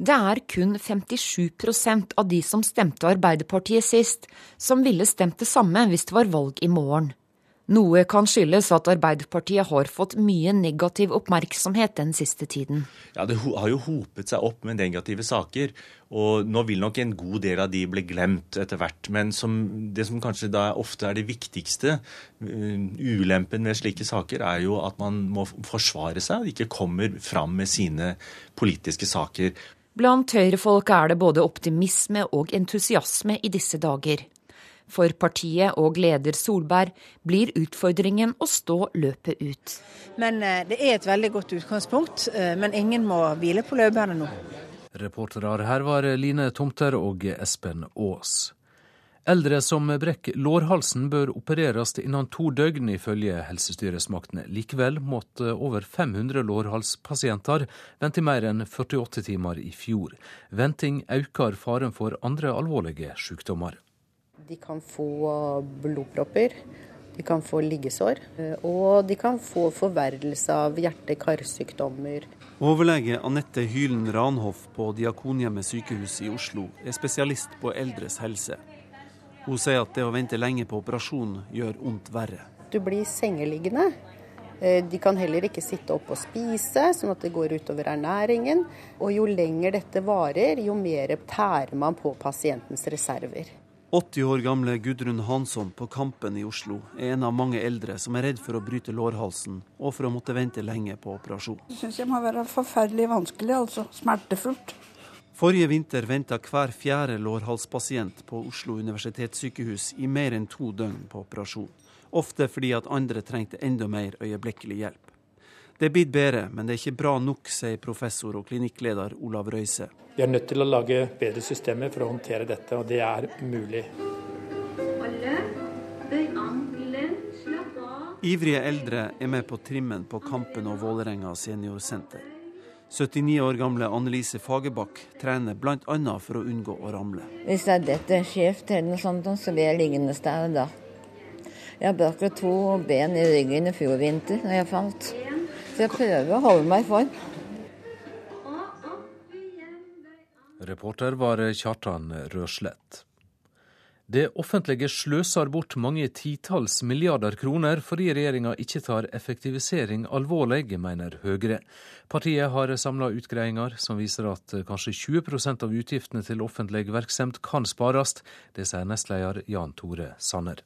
Det er kun 57% av de som stemte Arbeiderpartiet sist, som ville stemt det samme hvis det var valg i morgen. Noe kan skyldes at Arbeiderpartiet har fått mye negativ oppmerksomhet den siste tiden.
Ja, Det har jo hopet seg opp med negative saker. Og nå vil nok en god del av de bli glemt etter hvert. Men som, det som kanskje da ofte er det viktigste, uh, ulempen ved slike saker, er jo at man må forsvare seg og ikke kommer fram med sine politiske saker.
Blant høyrefolk er det både optimisme og entusiasme i disse dager. For partiet og leder Solberg blir utfordringen å stå løpet ut.
Men Det er et veldig godt utgangspunkt, men ingen må hvile på laurbærene nå.
Reportere her var Line Tomter og Espen Aas. Eldre som brekker lårhalsen bør opereres innen to døgn, ifølge helsestyresmaktene. Likevel måtte over 500 lårhalspasienter vente i mer enn 48 timer i fjor. Venting øker faren for andre alvorlige sykdommer.
De kan få blodpropper, de kan få liggesår, og de kan få forverrelse av hjerte-karsykdommer.
Overlege Anette Hylen Ranhoff på Diakonhjemmet sykehus i Oslo er spesialist på eldres helse. Hun sier at det å vente lenge på operasjon gjør vondt verre.
Du blir sengeliggende. De kan heller ikke sitte opp og spise, sånn at det går utover ernæringen. Og jo lenger dette varer, jo mer tærer man på pasientens reserver.
80 år gamle Gudrun Hansson på Kampen i Oslo er en av mange eldre som er redd for å bryte lårhalsen og for å måtte vente lenge på operasjon.
Det syns jeg må være forferdelig vanskelig, altså smertefullt.
Forrige vinter venta hver fjerde lårhalspasient på Oslo universitetssykehus i mer enn to døgn på operasjon. Ofte fordi at andre trengte enda mer øyeblikkelig hjelp. Det er blitt bedre, men det er ikke bra nok, sier professor og klinikkleder Olav Røise.
Vi er nødt til å lage bedre systemer for å håndtere dette, og det er mulig.
Ivrige eldre er med på trimmen på Kampen og Vålerenga seniorsenter. 79 år gamle Annelise Fagerbakk trener bl.a. for å unngå å ramle.
Hvis jeg detter skjevt eller noe sånt, så blir jeg liggende der da. Jeg brakk to ben i ryggen i fjor vinter da jeg falt. Så jeg prøver å holde meg i form.
Reporter var Kjartan Røslett. Det offentlige sløser bort mange titalls milliarder kroner fordi regjeringa ikke tar effektivisering alvorlig, mener Høyre. Partiet har samla utgreiinger som viser at kanskje 20% av utgiftene til offentlig virksomhet kan spares. Det sier nestleder Jan Tore Sanner.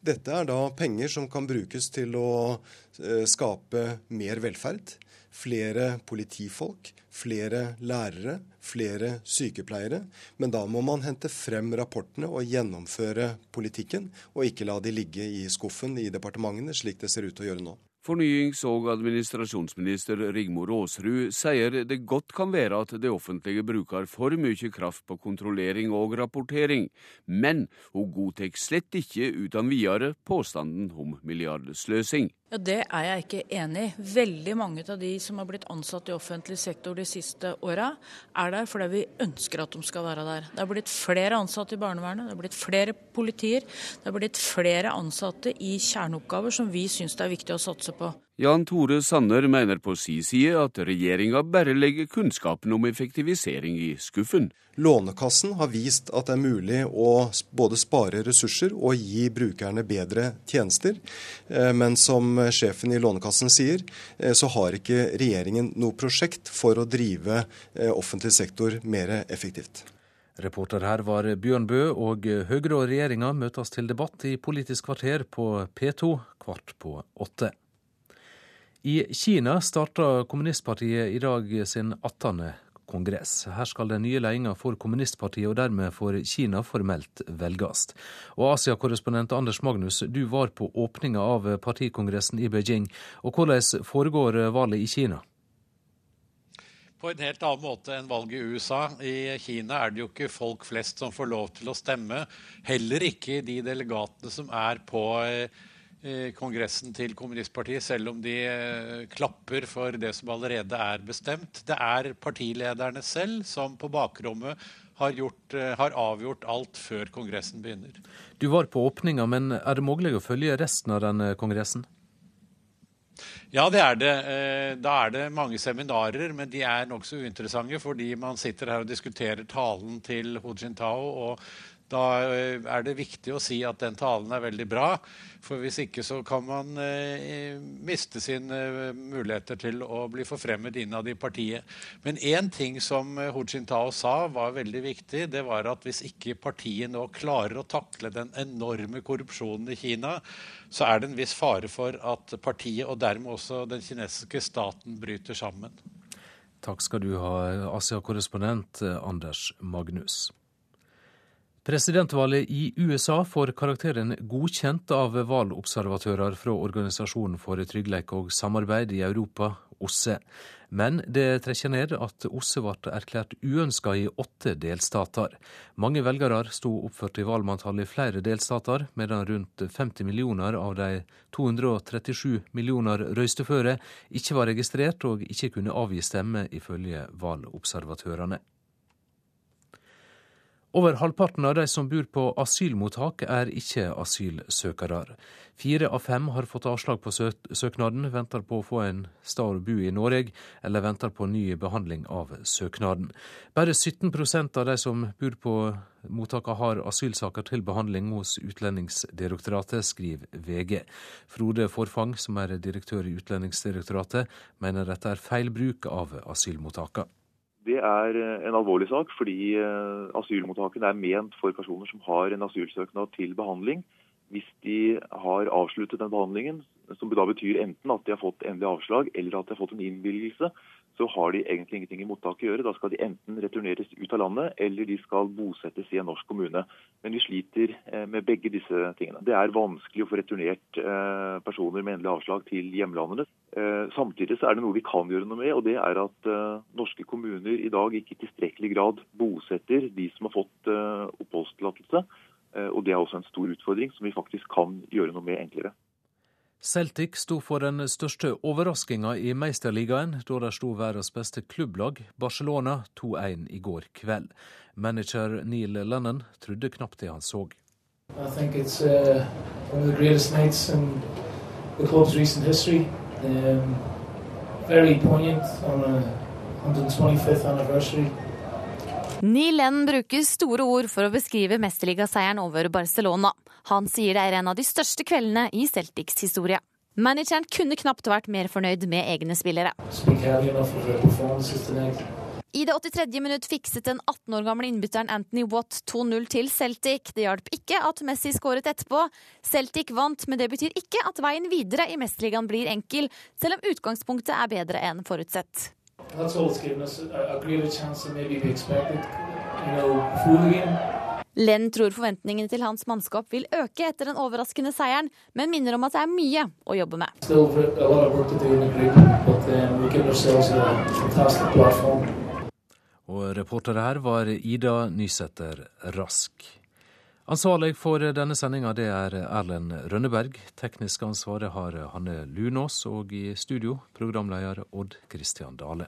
Dette er da penger som kan brukes til å eh, skape mer velferd flere politifolk, flere lærere, flere sykepleiere. Men da må man hente frem rapportene og gjennomføre politikken, og ikke la de ligge i skuffen i departementene, slik det ser ut til å gjøre nå.
Fornyings- og administrasjonsminister Rigmor Aasrud sier det godt kan være at det offentlige bruker for mye kraft på kontrollering og rapportering, men hun godtar slett ikke uten videre påstanden om milliardsløsing.
Ja, Det er jeg ikke enig i. Veldig mange av de som har blitt ansatt i offentlig sektor de siste åra, er der fordi vi ønsker at de skal være der. Det er blitt flere ansatte i barnevernet, det er blitt flere politier, det er blitt flere ansatte i kjerneoppgaver som vi syns det er viktig å satse på.
Jan Tore Sanner mener på si side at regjeringa bare legger kunnskapen om effektivisering i skuffen.
Lånekassen har vist at det er mulig å både spare ressurser og gi brukerne bedre tjenester. Eh, men som sjefen i Lånekassen sier, eh, så har ikke regjeringen noe prosjekt for å drive eh, offentlig sektor mer effektivt.
Reporter her var Bjørn Bø, og Høyre og regjeringa møtes til debatt i Politisk kvarter på P2 kvart på åtte. I Kina starta kommunistpartiet i dag sin 18. kongress. Her skal den nye ledelsen for kommunistpartiet og dermed for Kina formelt velges. Og Asia-korrespondent Anders Magnus, du var på åpninga av partikongressen i Beijing. Og hvordan foregår valget i Kina?
På en helt annen måte enn valget i USA. I Kina er det jo ikke folk flest som får lov til å stemme. Heller ikke de delegatene som er på eh, Kongressen til kommunistpartiet, selv om de eh, klapper for det som allerede er bestemt. Det er partilederne selv som på bakrommet har, gjort, eh, har avgjort alt før Kongressen begynner.
Du var på åpninga, men er det mulig å følge resten av den kongressen?
Ja, det er det. Eh, da er det mange seminarer, men de er nokså uinteressante fordi man sitter her og diskuterer talen til Hu Jintao, og da eh, er det viktig å si at den talen er veldig bra. For hvis ikke så kan man eh, miste sine eh, muligheter til å bli forfremmet innad i partiet. Men én ting som eh, Hu Jintao sa var veldig viktig, det var at hvis ikke partiet nå klarer å takle den enorme korrupsjonen i Kina, så er det en viss fare for at partiet, og dermed også den kinesiske staten, bryter sammen.
Takk skal du ha, Asia-korrespondent Anders Magnus. Presidentvalget i USA får karakteren godkjent av valgobservatører fra Organisasjonen for trygghet og samarbeid i Europa, OSSE. Men det trekker ned at OSSE ble erklært uønska i åtte delstater. Mange velgere sto oppført i valgmanntallet i flere delstater, medan rundt 50 millioner av de 237 millioner røysteføre ikke var registrert og ikke kunne avgi stemme, ifølge valgobservatørene. Over halvparten av de som bor på asylmottak, er ikke asylsøkere. Fire av fem har fått avslag på søknaden, venter på å få en sted å bo i Norge, eller venter på ny behandling av søknaden. Bare 17% av de som bor på mottakene har asylsaker til behandling hos Utlendingsdirektoratet, skriver VG. Frode Forfang, som er direktør i Utlendingsdirektoratet, mener dette er feil bruk av asylmottakene.
Det er eh, en alvorlig sak, fordi eh, asylmottakene er ment for personer som har en asylsøknad til behandling. Hvis de har avsluttet den behandlingen, som da betyr enten at de har fått endelig avslag eller at de har fått en innvilgelse, så har de egentlig ingenting i mottaket å gjøre. Da skal de enten returneres ut av landet, eller de skal bosettes i en norsk kommune. Men vi sliter eh, med begge disse tingene. Det er vanskelig å få returnert eh, personer med endelig avslag til hjemlandene. Eh, samtidig så er det noe vi kan gjøre noe med, og det er at norske kommuner i dag ikke i tilstrekkelig grad bosetter de som har fått oppholdstillatelse. Og det er også en stor utfordring som vi faktisk kan gjøre noe med enklere.
Celtic sto for den største overraskinga i Meisterligaen da de slo verdens beste klubblag, Barcelona, 2-1 i går kveld. Manager Neil Lennon trodde knapt det han så.
Uh. Um, very poignant on a 125th anniversary.
Neil Lennon bruker store ord for å beskrive mesterligaseieren over Barcelona. Han sier det er en av de største kveldene i Celtics historie. Manageren kunne knapt vært mer fornøyd med egne spillere. I det 83. minutt fikset den 18 år gamle innbytteren Anthony Watt 2-0 til Celtic. Det hjalp ikke at Messi skåret etterpå. Celtic vant, men det betyr ikke at veien videre i Mesterligaen blir enkel, selv om utgangspunktet er bedre enn forutsett.
That's all it's given us a, a greater chance than maybe we expected. You know, before the.
Len tror forventningene til hans mannskap vil øke etter den overraskende seieren, men minner om at det er mye å jobbe med.
Still a lot of work to do in the group, but um, we're giving ourselves a fantastic platform.
Og reportere her var Ida Nysæter Rask. Ansvarlig for denne sendinga det er Erlend Rønneberg. Teknisk ansvaret har Hanne Lunås, og i studio programleder Odd Christian Dale.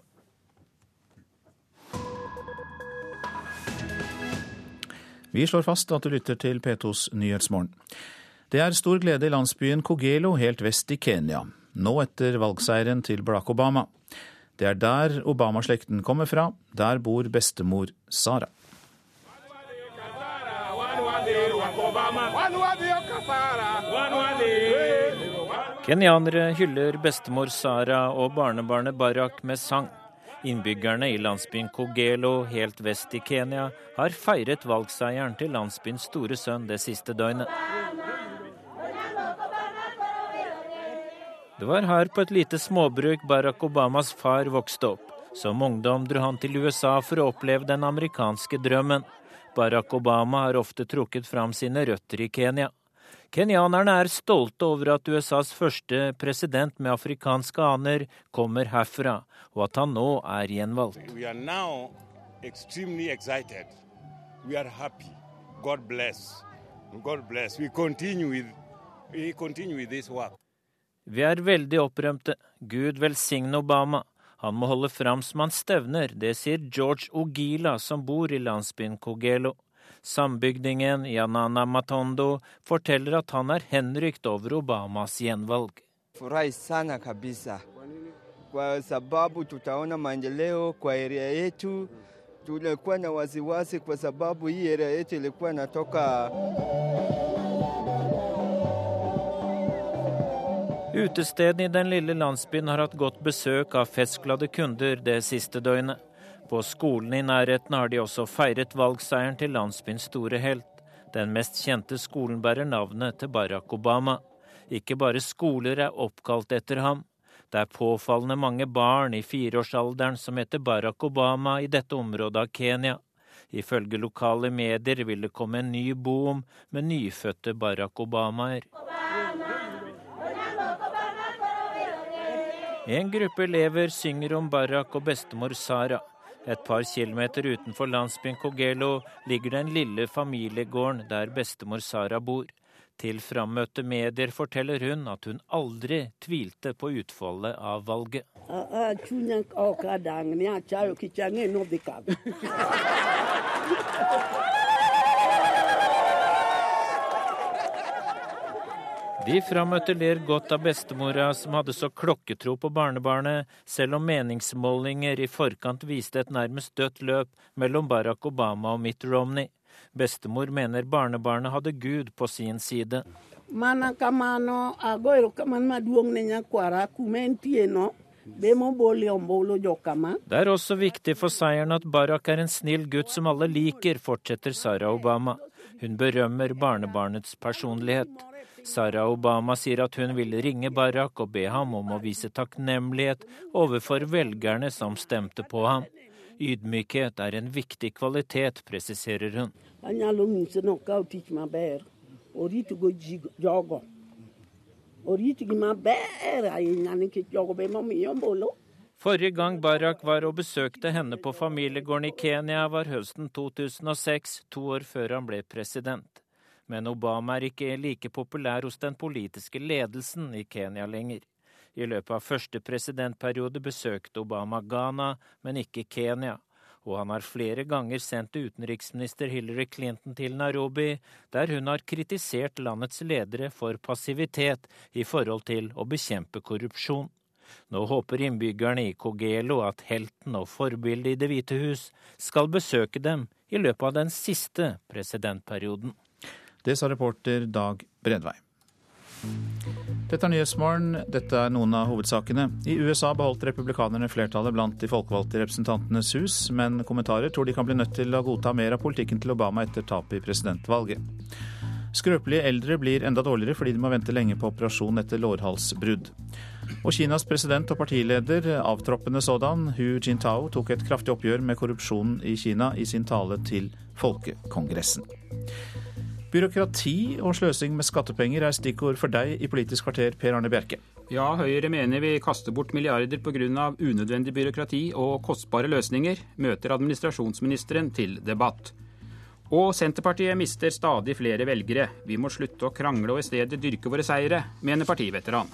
Vi slår fast at du lytter til P2s Nyhetsmorgen. Det er stor glede i landsbyen Kogelo helt vest i Kenya, nå etter valgseieren til Barack Obama. Det er der Obama-slekten kommer fra. Der bor bestemor Sara.
Kenyanere hyller bestemor Sara og barnebarnet Barack med sang. Innbyggerne i landsbyen Kogelo helt vest i Kenya har feiret valgseieren til landsbyens store sønn det siste døgnet. Det var her på et lite småbruk Barack Obamas far vokste opp. Som ungdom dro han til USA for å oppleve den amerikanske drømmen. Barack Obama har ofte trukket fram sine røtter i Kenya. Kenyanerne er stolte over at USAs første president med afrikanske aner kommer herfra, og at han nå er gjenvalgt.
We are now extremely excited. We are happy. God bless. God bless. We continue with, we continue with this work.
Vi er veldig opprømte. Gud velsigne Obama. Han må holde fram som han stevner, det sier George Ogila, som bor i landsbyen Kogelo. Sambygdingen Yanana Matondo forteller at han er henrykt over Obamas gjenvalg.
Kwa sababu tutaona maendeleo kwa area yetu. Tulikuwa na wasiwasi kwa sababu hii area yetu ilikuwa natoka
Utestedene i den lille landsbyen har hatt godt besøk av festglade kunder det siste døgnet. På skolen i nærheten har de også feiret valgseieren til landsbyens store helt. Den mest kjente skolen bærer navnet til Barack Obama. Ikke bare skoler er oppkalt etter ham. Det er påfallende mange barn i fireårsalderen som heter Barack Obama i dette området av Kenya. Ifølge lokale medier vil det komme en ny boom med nyfødte Barack Obamaer. En gruppe elever synger om Barack og bestemor Sara. Et par kilometer utenfor landsbyen Kogelo ligger den lille familiegården der bestemor Sara bor. Til frammøtte medier forteller hun at hun aldri tvilte på utfallet av valget. De frammøtte ler godt av bestemora som hadde så klokketro på barnebarnet, selv om meningsmålinger i forkant viste et nærmest dødt løp mellom Barack Obama og Mitt Romney. Bestemor mener barnebarnet hadde Gud på sin side. Det er også viktig for seieren at Barack er en snill gutt som alle liker, fortsetter Sarah Obama. Hun berømmer barnebarnets personlighet. Sarah Obama sier at hun vil ringe Barack og be ham om å vise takknemlighet overfor velgerne som stemte på ham. Ydmykhet er en viktig kvalitet, presiserer hun. Forrige gang Barack var og besøkte henne på familiegården i Kenya, var høsten 2006, to år før han ble president. Men Obama er ikke like populær hos den politiske ledelsen i Kenya lenger. I løpet av første presidentperiode besøkte Obama Ghana, men ikke Kenya og han har flere ganger sendt utenriksminister Hillary Clinton til Nairobi, der hun har kritisert landets ledere for passivitet i forhold til å bekjempe korrupsjon. Nå håper innbyggerne i Kogelo at helten og forbildet i Det hvite hus skal besøke dem i løpet av den siste presidentperioden.
Det sa reporter Dag Bredvei. Dette er Nyhetsmorgen. Dette er noen av hovedsakene. I USA beholdt republikanerne flertallet blant de folkevalgte Representantenes hus, men kommentarer tror de kan bli nødt til å godta mer av politikken til Obama etter tapet i presidentvalget. Skrøpelige eldre blir enda dårligere fordi de må vente lenge på operasjon etter lårhalsbrudd. Og Kinas president og partileder, avtroppende sådan, Hu Jintao, tok et kraftig oppgjør med korrupsjonen i Kina i sin tale til Folkekongressen. Byråkrati og sløsing med skattepenger er stikkord for deg i Politisk kvarter, Per Arne Bjerke.
Ja, Høyre mener vi kaster bort milliarder pga. unødvendig byråkrati og kostbare løsninger, møter administrasjonsministeren til debatt. Og Senterpartiet mister stadig flere velgere. Vi må slutte å krangle og i stedet dyrke våre seire, mener partiveteran.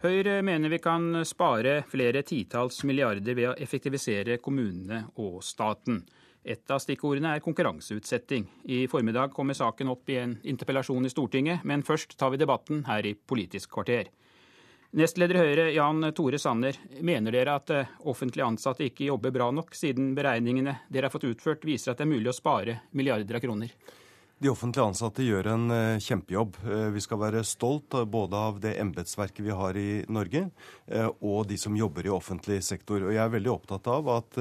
Høyre mener vi kan spare flere titalls milliarder ved å effektivisere kommunene og staten. Et av stikkordene er konkurranseutsetting. I formiddag kommer saken opp i en interpellasjon i Stortinget, men først tar vi debatten her i Politisk kvarter. Nestleder i Høyre, Jan Tore Sanner, mener dere at eh, offentlig ansatte ikke jobber bra nok, siden beregningene dere har fått utført viser at det er mulig å spare milliarder av kroner?
De offentlig ansatte gjør en eh, kjempejobb. Eh, vi skal være stolt både av det embetsverket vi har i Norge, eh, og de som jobber i offentlig sektor. Og jeg er veldig opptatt av at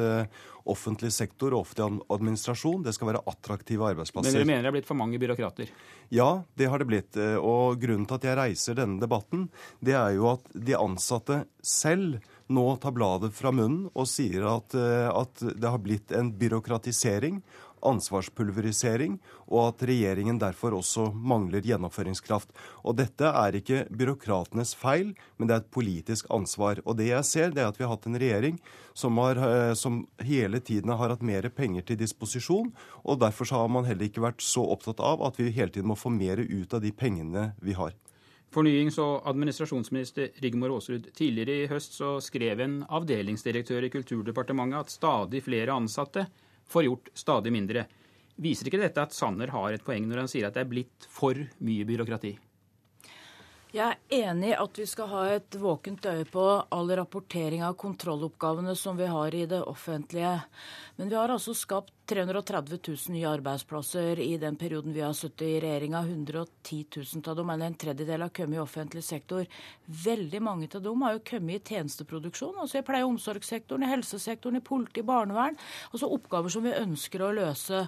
offentlig sektor og offentlig administrasjon det skal være attraktive arbeidsplasser.
Men dere mener det er blitt for mange byråkrater?
Ja, det har det blitt. Og grunnen til at jeg reiser denne debatten, det er jo at de ansatte selv nå tar bladet fra munnen og sier at, at det har blitt en byråkratisering ansvarspulverisering, og at regjeringen derfor også mangler gjennomføringskraft. Og dette er ikke byråkratenes feil, men det er et politisk ansvar. Og det jeg ser, det er at vi har hatt en regjering som, har, eh, som hele tiden har hatt mer penger til disposisjon, og derfor har man heller ikke vært så opptatt av at vi hele tiden må få mer ut av de pengene vi har.
Fornyings- og administrasjonsminister Rigmor Aasrud, tidligere i høst så skrev en avdelingsdirektør i Kulturdepartementet at stadig flere ansatte får gjort stadig mindre. Viser ikke dette at Sanner har et poeng når han sier at det er blitt for mye byråkrati?
Jeg er enig i at vi skal ha et våkent øye på all rapportering av kontrolloppgavene som vi har i det offentlige. Men vi har altså skapt 330 000 nye arbeidsplasser i den perioden vi har sittet i regjeringa. 110 000 av dem, eller en tredjedel, har kommet i offentlig sektor. Veldig mange av dem har jo kommet i tjenesteproduksjon, altså i pleie- og omsorgssektoren, i helsesektoren, i politi, barnevern. Altså oppgaver som vi ønsker å løse.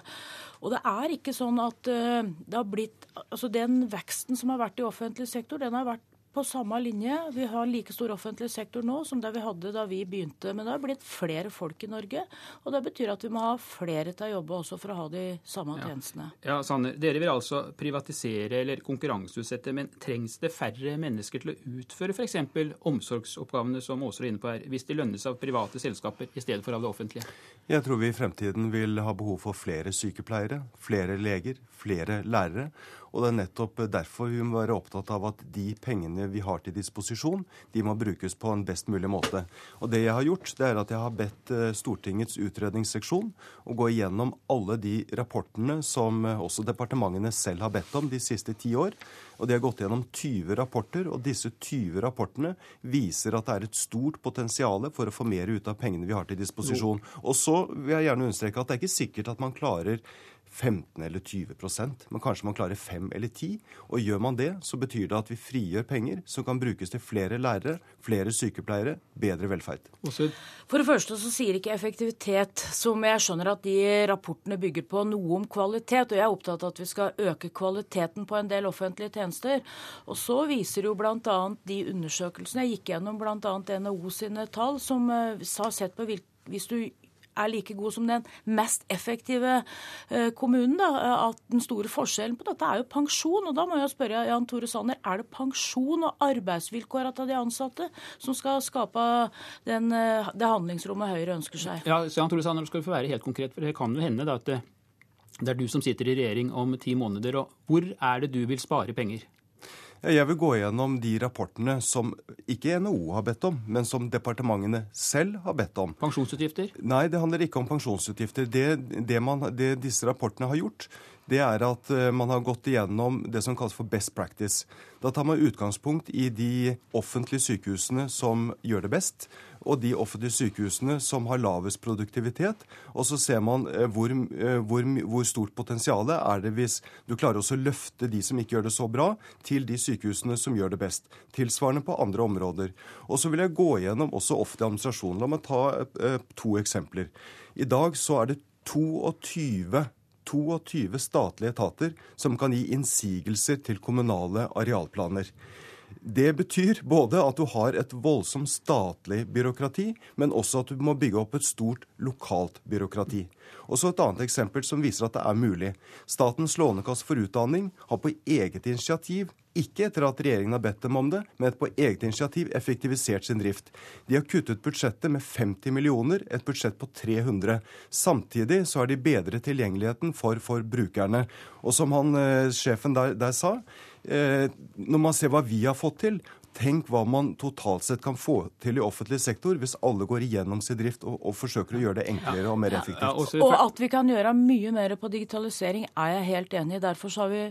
Og det er ikke sånn at uh, det har blitt Altså den veksten som har vært i offentlig sektor, den har vært på samme linje. Vi har like stor offentlig sektor nå som det vi hadde da vi begynte. Men det har blitt flere folk i Norge, og det betyr at vi må ha flere til å jobbe også for å ha de samme ja. tjenestene.
Ja, Sanne, Dere vil altså privatisere eller konkurranseutsette, men trengs det færre mennesker til å utføre f.eks. omsorgsoppgavene som Åser er inne på her, hvis de lønnes av private selskaper i stedet for av det offentlige?
Jeg tror vi i fremtiden vil ha behov for flere sykepleiere, flere leger, flere lærere. Og det er nettopp derfor vi må være opptatt av at de pengene vi har til disposisjon, de må brukes på en best mulig måte. Og det jeg har gjort, det er at jeg har bedt eh, Stortingets utredningsseksjon å gå igjennom alle de rapportene som eh, også departementene selv har bedt om de siste ti år. Og De har gått gjennom 20 rapporter, og disse 20 rapportene viser at det er et stort potensial for å få mer ut av pengene vi har til disposisjon. Og så vil jeg gjerne understreke at det er ikke sikkert at man klarer 15 eller 20% men kanskje man klarer 5 eller 10. Og gjør man det, så betyr det at vi frigjør penger som kan brukes til flere lærere, flere sykepleiere, bedre velferd.
For det første så sier ikke effektivitet, som jeg skjønner at de rapportene bygger på, noe om kvalitet. Og jeg er opptatt av at vi skal øke kvaliteten på en del offentlige tjenester. Og så viser jo bl.a. de undersøkelsene jeg gikk gjennom, bl.a. NHO sine tall, som eh, har sett på hvilke hvis du er like god som den mest effektive eh, kommunen. Da. At den store forskjellen på dette er jo pensjon. Og da må jeg spørre Jan Tore Sanner, er det pensjon og arbeidsvilkårene til de ansatte som skal skape den, eh, det handlingsrommet Høyre ønsker seg?
Ja, Jan Tore Sanner, skal vi få være helt konkret, for det kan jo hende da, at det er du som sitter i regjering om ti måneder. og Hvor er det du vil spare penger?
Jeg vil gå gjennom de rapportene som ikke NHO har bedt om, men som departementene selv har bedt om.
Pensjonsutgifter?
Nei, det handler ikke om pensjonsutgifter. Det, det, man, det disse rapportene har gjort, det er at eh, man har gått igjennom det som kalles for best practice. Da tar man utgangspunkt i de offentlige sykehusene som gjør det best, og de offentlige sykehusene som har lavest produktivitet. Og så ser man eh, hvor, eh, hvor, hvor stort potensial er det hvis du klarer å løfte de som ikke gjør det så bra, til de sykehusene som gjør det best. Tilsvarende på andre områder. Og så vil jeg gå gjennom også offentlig administrasjon. La meg ta eh, to eksempler. I dag så er det 22 22 statlige etater som kan gi innsigelser til kommunale arealplaner. Det betyr både at du har et voldsomt statlig byråkrati, men også at du må bygge opp et stort lokalt byråkrati. Og så et annet eksempel som viser at det er mulig. Statens lånekasse for utdanning har på eget initiativ, ikke etter at regjeringen har bedt dem om det, men på eget initiativ effektivisert sin drift. De har kuttet budsjettet med 50 millioner, et budsjett på 300. Samtidig så har de bedret tilgjengeligheten for, for brukerne. Og som han, eh, sjefen der, der sa, når man ser hva vi har fått til, tenk hva man totalt sett kan få til i offentlig sektor hvis alle går igjennom sin drift og, og forsøker å gjøre det enklere og mer effektivt. Ja,
ja, og at vi kan gjøre mye mer på digitalisering er jeg helt enig i. Derfor har vi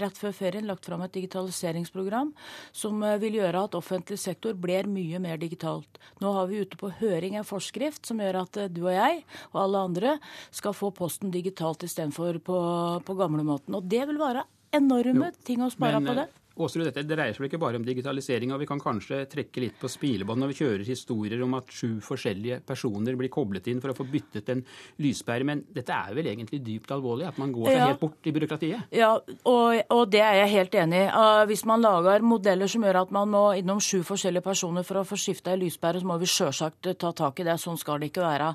rett før ferien lagt fram et digitaliseringsprogram som eh, vil gjøre at offentlig sektor blir mye mer digitalt. Nå har vi ute på høring en forskrift som gjør at eh, du og jeg og alle andre skal få posten digitalt istedenfor på, på gamlemåten. Og det vil være enorme ting å spare men, på det.
Åsrud, dette dreier seg ikke bare om digitalisering, og vi kan kanskje trekke litt på spilebånd når vi kjører historier om at sju forskjellige personer blir koblet inn for å få byttet en lyspære. Men dette er vel egentlig dypt alvorlig, at man går seg ja. helt bort i byråkratiet?
Ja, og, og, det er jeg helt enig i. Uh, hvis man lager modeller som gjør at man må innom sju forskjellige personer for å få skifta ei lyspære, så må vi sjølsagt ta tak i det. Sånn skal det ikke være.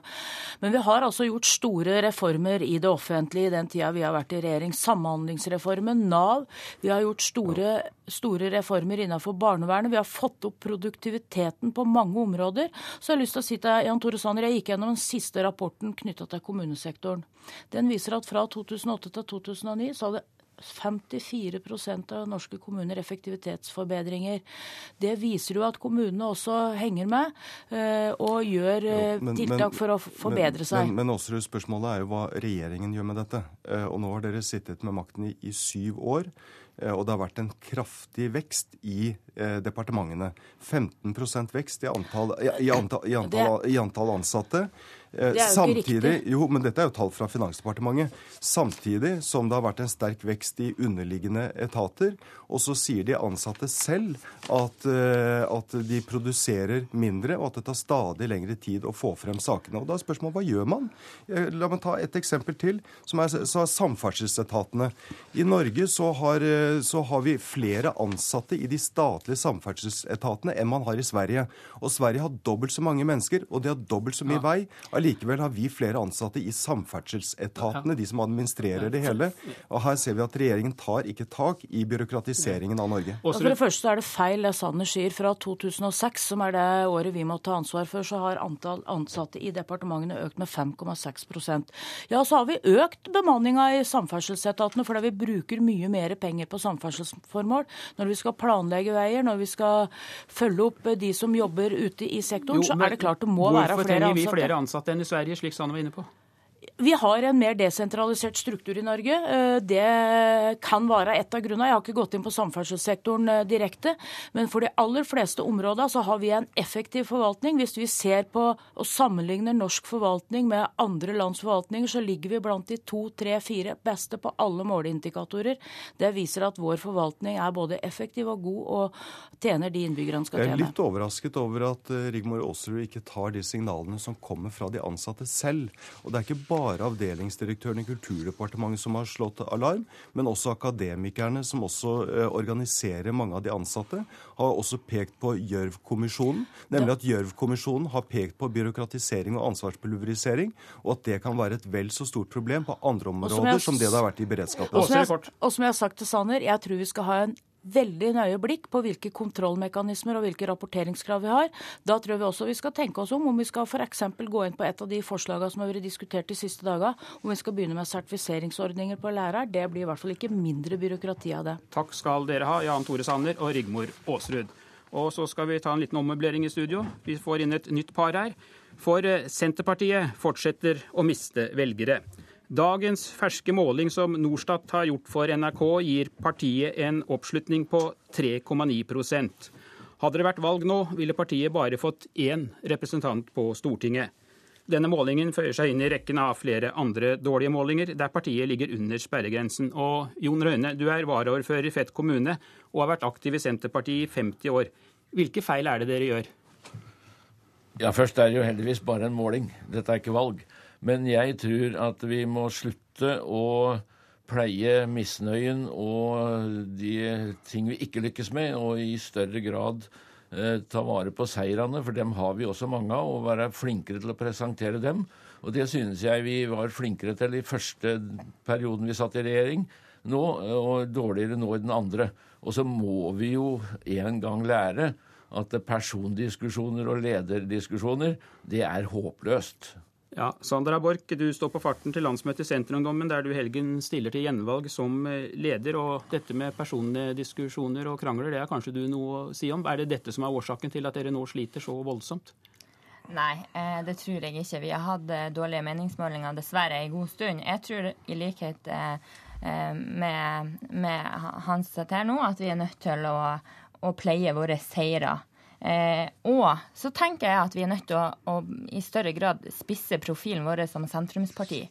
Men vi har altså gjort store reformer i det offentlige i den tida vi har vært i regjering. Samhandlingsreformen, Nav. Vi har gjort store store reformer innenfor barnevernet. Vi har fått opp produktiviteten på mange områder. Så jeg har lyst til å si til Jan Tore Sanner, jeg gikk gjennom den siste rapporten knytta til kommunesektoren. Den viser at fra 2008 til 2009 så hadde 54% av norske kommuner effektivitetsforbedringer. Det viser jo at kommunene også henger med eh, og gjør jo, eh, men, tiltak men, for å forbedre
men,
seg.
Men, Aasrud, spørsmålet er jo hva regjeringen gjør med dette. Eh, og nå har dere sittet med makten i, i syv år. Eh, og det har vært en kraftig vekst i eh, departementene. 15 vekst i antall, i, i, antall, i, antall, i antall, ansatte.
Eh, det er jo Samtidig, ikke riktig.
Jo, men dette er jo tall fra Finansdepartementet. Samtidig som det har vært en sterk vekst i underliggende etater. Og så sier de ansatte selv at, at, de produserer mindre, og at det tar stadig lengre tid å få frem sakene. Og da er spørsmålet hva gjør man? La meg ta et eksempel til, som er, er samferdselsetatene. I Norge så har så har vi flere ansatte i de statlige samferdselsetatene enn man har i Sverige. Og Sverige har dobbelt så mange mennesker, og de har dobbelt så mye ja. vei. Allikevel har vi flere ansatte i samferdselsetatene, de som administrerer det hele. Og her ser vi at regjeringen tar ikke tak i byråkratiseringen av Norge.
Og for det første er det feil det Sanner sier. Fra 2006, som er det året vi må ta ansvar for, så har antall ansatte i departementene økt med 5,6 Ja, så har vi økt bemanninga i samferdselsetatene fordi vi bruker mye mer penger på samferdselsformål, når vi skal planlegge veier, når vi skal følge opp de som jobber ute i sektoren, jo, så er det klart det må være flere ansatte.
Hvorfor trenger vi flere ansatte enn i Sverige, slik Sanne var inne på?
Vi har en mer desentralisert struktur i Norge. Eh, det kan være et av grunnene. Jeg har ikke gått inn på samferdselssektoren eh, direkte. Men for de aller fleste områder så har vi en effektiv forvaltning. Hvis vi ser på og sammenligner norsk forvaltning med andre lands forvaltninger, så ligger vi blant de to, tre, fire beste på alle måleindikatorer. Det viser at vår forvaltning er både effektiv og god og tjener de innbyggerne skal tjene.
Jeg er litt overrasket over at eh, Rigmor Aasrud ikke tar de signalene som kommer fra de ansatte selv. Og det er ikke bare bare avdelingsdirektøren i Kulturdepartementet som har slått alarm, men også akademikerne, som også eh, organiserer mange av de ansatte, har også pekt på Gjørv-kommisjonen. Nemlig at Gjørv-kommisjonen har pekt på byråkratisering og ansvarspulverisering, og at det kan være et vel så stort problem på andre områder som, det det har vært i beredskapen.
Og som jeg, og som jeg har sagt til Sanner, jeg tror vi skal ha en veldig nøye blikk på hvilke kontrollmekanismer og hvilke rapporteringskrav vi har. Da tror vi også vi skal tenke oss om om vi skal f.eks. gå inn på et av de forslagene som har vært diskutert de siste dagene, om vi skal begynne med sertifiseringsordninger på lærere. Det blir i hvert fall ikke mindre byråkrati av det.
Takk skal dere ha, Jan Tore Sanner og Rigmor Aasrud. Og så skal vi ta en liten ommøblering i studio. Vi får inn et nytt par her. For eh, Senterpartiet fortsetter å miste velgere. Dagens ferske måling som Norstat har gjort for NRK, gir partiet en oppslutning på 3,9% Hadde det vært valg nå, ville partiet bare fått én representant på Stortinget. Denne målingen føyer seg inn i rekken av flere andre dårlige målinger, der partiet ligger under sperregrensen. Og Jon Røyne, du er varaordfører i Fett kommune og har vært aktiv i Senterpartiet i 50 år. Hvilke feil er det dere gjør?
Ja, Først er det jo heldigvis bare en måling. Dette er ikke valg. Men jeg tror at vi må slutte å pleie misnøyen og de ting vi ikke lykkes med, og i større grad eh, ta vare på seirene, for dem har vi også mange av, og være flinkere til å presentere dem. Og det synes jeg vi var flinkere til i første perioden vi satt i regjering nå, og dårligere nå i den andre. Og så må vi jo en gang lære at persondiskusjoner og lederdiskusjoner, det er håpløst.
Ja, Sandra Borch, du står på farten til landsmøtet i Senterungdommen, der du helgen stiller til gjenvalg som eh, leder. og Dette med personlige diskusjoner og krangler, det er kanskje du noe å si om? Er det dette som er årsaken til at dere nå sliter så voldsomt?
Nei, eh, det tror jeg ikke. Vi har hatt eh, dårlige meningsmålinger dessverre en god stund. Jeg tror i likhet med, med Hans her nå at vi er nødt til å, å pleie våre seire. Eh, og så tenker jeg at vi er nødt til å, å i større grad spisse profilen vår som sentrumsparti.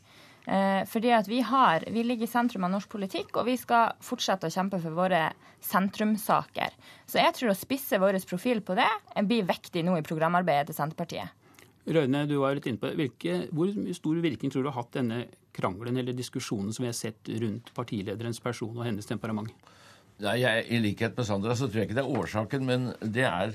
Eh, fordi at vi, har, vi ligger i sentrum av norsk politikk, og vi skal fortsette å kjempe for våre sentrumssaker. Så jeg tror å spisse vår profil på det blir viktig nå i programarbeidet til Senterpartiet.
Røyne, du var litt inne på Hvilke, Hvor stor virkning tror du har hatt denne krangelen eller diskusjonen som vi har sett rundt partilederens person og hennes temperament?
Nei, jeg, I likhet med Sandra så tror jeg ikke det er årsaken, men det er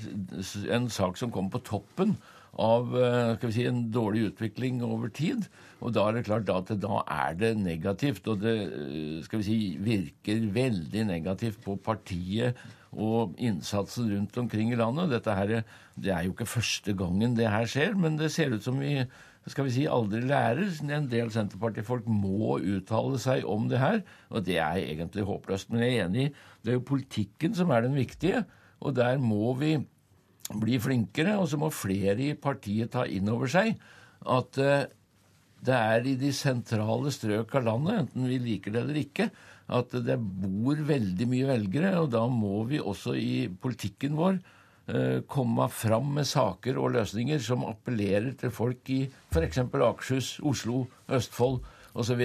en sak som kommer på toppen av eh, skal vi si, en dårlig utvikling over tid. Og da er det klart at da er det negativt. Og det eh, skal vi si, virker veldig negativt på partiet og innsatsen rundt omkring i landet. Dette her, Det er jo ikke første gangen det her skjer, men det ser ut som vi skal vi si, aldri lærer. En del Senterpartifolk må uttale seg om det her, og det er egentlig håpløst. Men jeg er enig, det er jo politikken som er den viktige, og der må vi bli flinkere. Og så må flere i partiet ta inn over seg at uh, det er i de sentrale strøk av landet, enten vi liker det eller ikke, at det bor veldig mye velgere, og da må vi også i politikken vår Eh, komme fram med saker og løsninger som appellerer til folk i f.eks. Akershus, Oslo, Østfold osv.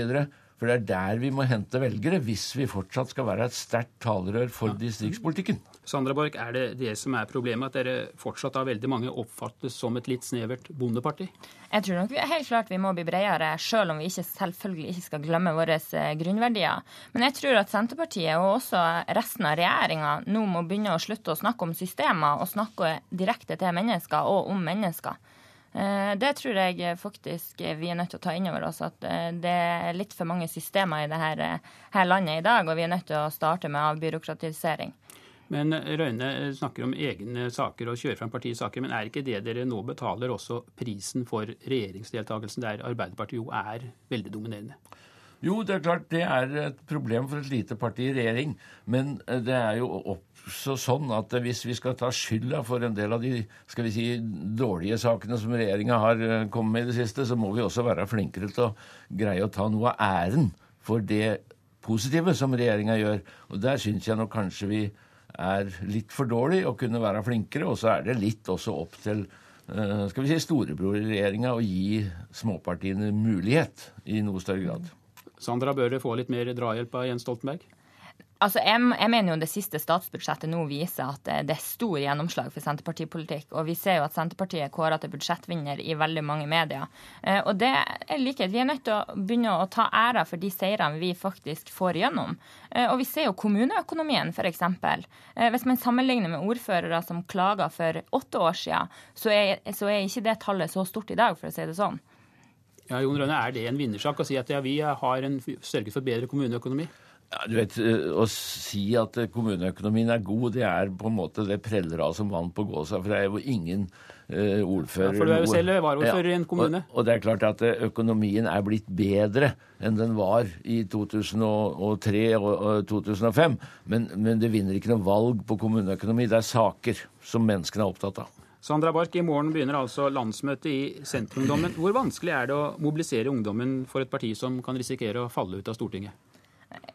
For det er der vi må hente velgere, hvis vi fortsatt skal være et sterkt talerør for distriktspolitikken.
Sandra Borch, er det det som er problemet, at dere fortsatt av veldig mange oppfattes som et litt snevert bondeparti?
Jeg tror nok vi er helt klart vi må bli bredere, selv om vi ikke selvfølgelig ikke skal glemme våre eh, grunnverdier. Men jeg tror at Senterpartiet og også resten av regjeringa nå må begynne å slutte å snakke om systemer og snakke direkte til mennesker og om mennesker. Eh, det tror jeg faktisk vi er nødt til å ta inn over oss. At eh, det er litt for mange systemer i dette her landet i dag, og vi er nødt til å starte med avbyråkratisering.
Men Røyne snakker om egne saker og kjører fram partiets saker. Men er ikke det dere nå betaler også prisen for regjeringsdeltakelsen, der Arbeiderpartiet jo er veldig dominerende?
Jo, det er klart det er et problem for et lite parti i regjering. Men det er jo opp også sånn at hvis vi skal ta skylda for en del av de skal vi si, dårlige sakene som regjeringa har eh, kommet med i det siste, så må vi også være flinkere til å greie å ta noe av æren for det positive som regjeringa gjør. Og der syns jeg nok kanskje vi er litt for dårlig å kunne være flinkere. Og så er det litt også opp til eh, skal vi si, storebror i regjeringa å gi småpartiene mulighet i noe større grad.
Sandra, bør får få litt mer drahjelp av Jens Stoltenberg?
Altså, jeg, jeg, mener jo det siste statsbudsjettet nå viser at det er stor gjennomslag for Senterpartipolitikk. Og vi ser jo at Senterpartiet er kåra til budsjettvinner i veldig mange medier. Eh, og det er likhet. Vi er nødt til å begynne å ta æra for de seirene vi faktisk får igjennom. Eh, og vi ser jo kommuneøkonomien, f.eks. Eh, hvis man sammenligner med ordførere som klaga for åtte år siden, så er, så er ikke det tallet så stort i dag, for å si det sånn.
Ja, Jon Rønne, Er det en vinnersak å si at ja, vi har en, sørget for bedre kommuneøkonomi?
Ja, du vet, eh, Å si at kommuneøkonomien er god, det er på en måte det preller av som vann på gåsa. For det er jo ingen uh, ordfører
ja, For du er jo selv varaordfører ja, i en kommune.
Og, og, det er klart at økonomien er blitt bedre enn den var i 2003 og, og 2005. Men, men det vinner ikke noe valg på kommuneøkonomi. Det er saker som menneskene er opptatt av.
Sandra Bark, i morgen begynner altså landsmøtet i Senterungdommen. Hvor vanskelig er det å mobilisere ungdommen for et parti som kan risikere å falle ut av Stortinget?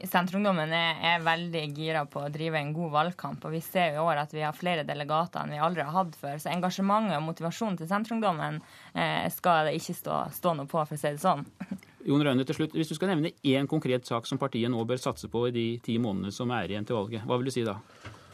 Senterungdommen er, er, veldig gira på å drive en god valgkamp. og Vi ser i år at vi har flere delegater enn vi aldri har hatt før. Så engasjementet og motivasjonen til Senterungdommen eh, skal det ikke stå, stå, noe på, for å si det sånn.
Jon Rønne, til slutt, Hvis du skal nevne én konkret sak som partiet nå bør satse på i de ti månedene som er igjen til valget, hva vil du si da?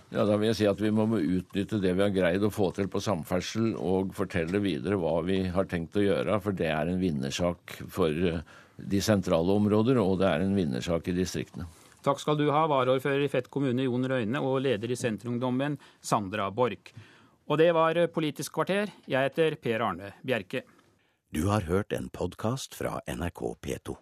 Ja, Da vil jeg si at vi må utnytte det vi har greid å få til på samferdsel, og fortelle videre hva vi har tenkt å gjøre, for det er en vinnersak for uh, de sentrale områder, og det er en vinnersak i distriktene.
Takk skal du ha, varaordfører i Fett kommune Jon Røyne og leder i Senterungdommen Sandra Borch. Og det var Politisk kvarter. Jeg heter Per Arne Bjerke.
Du har hørt en podkast fra NRK P2.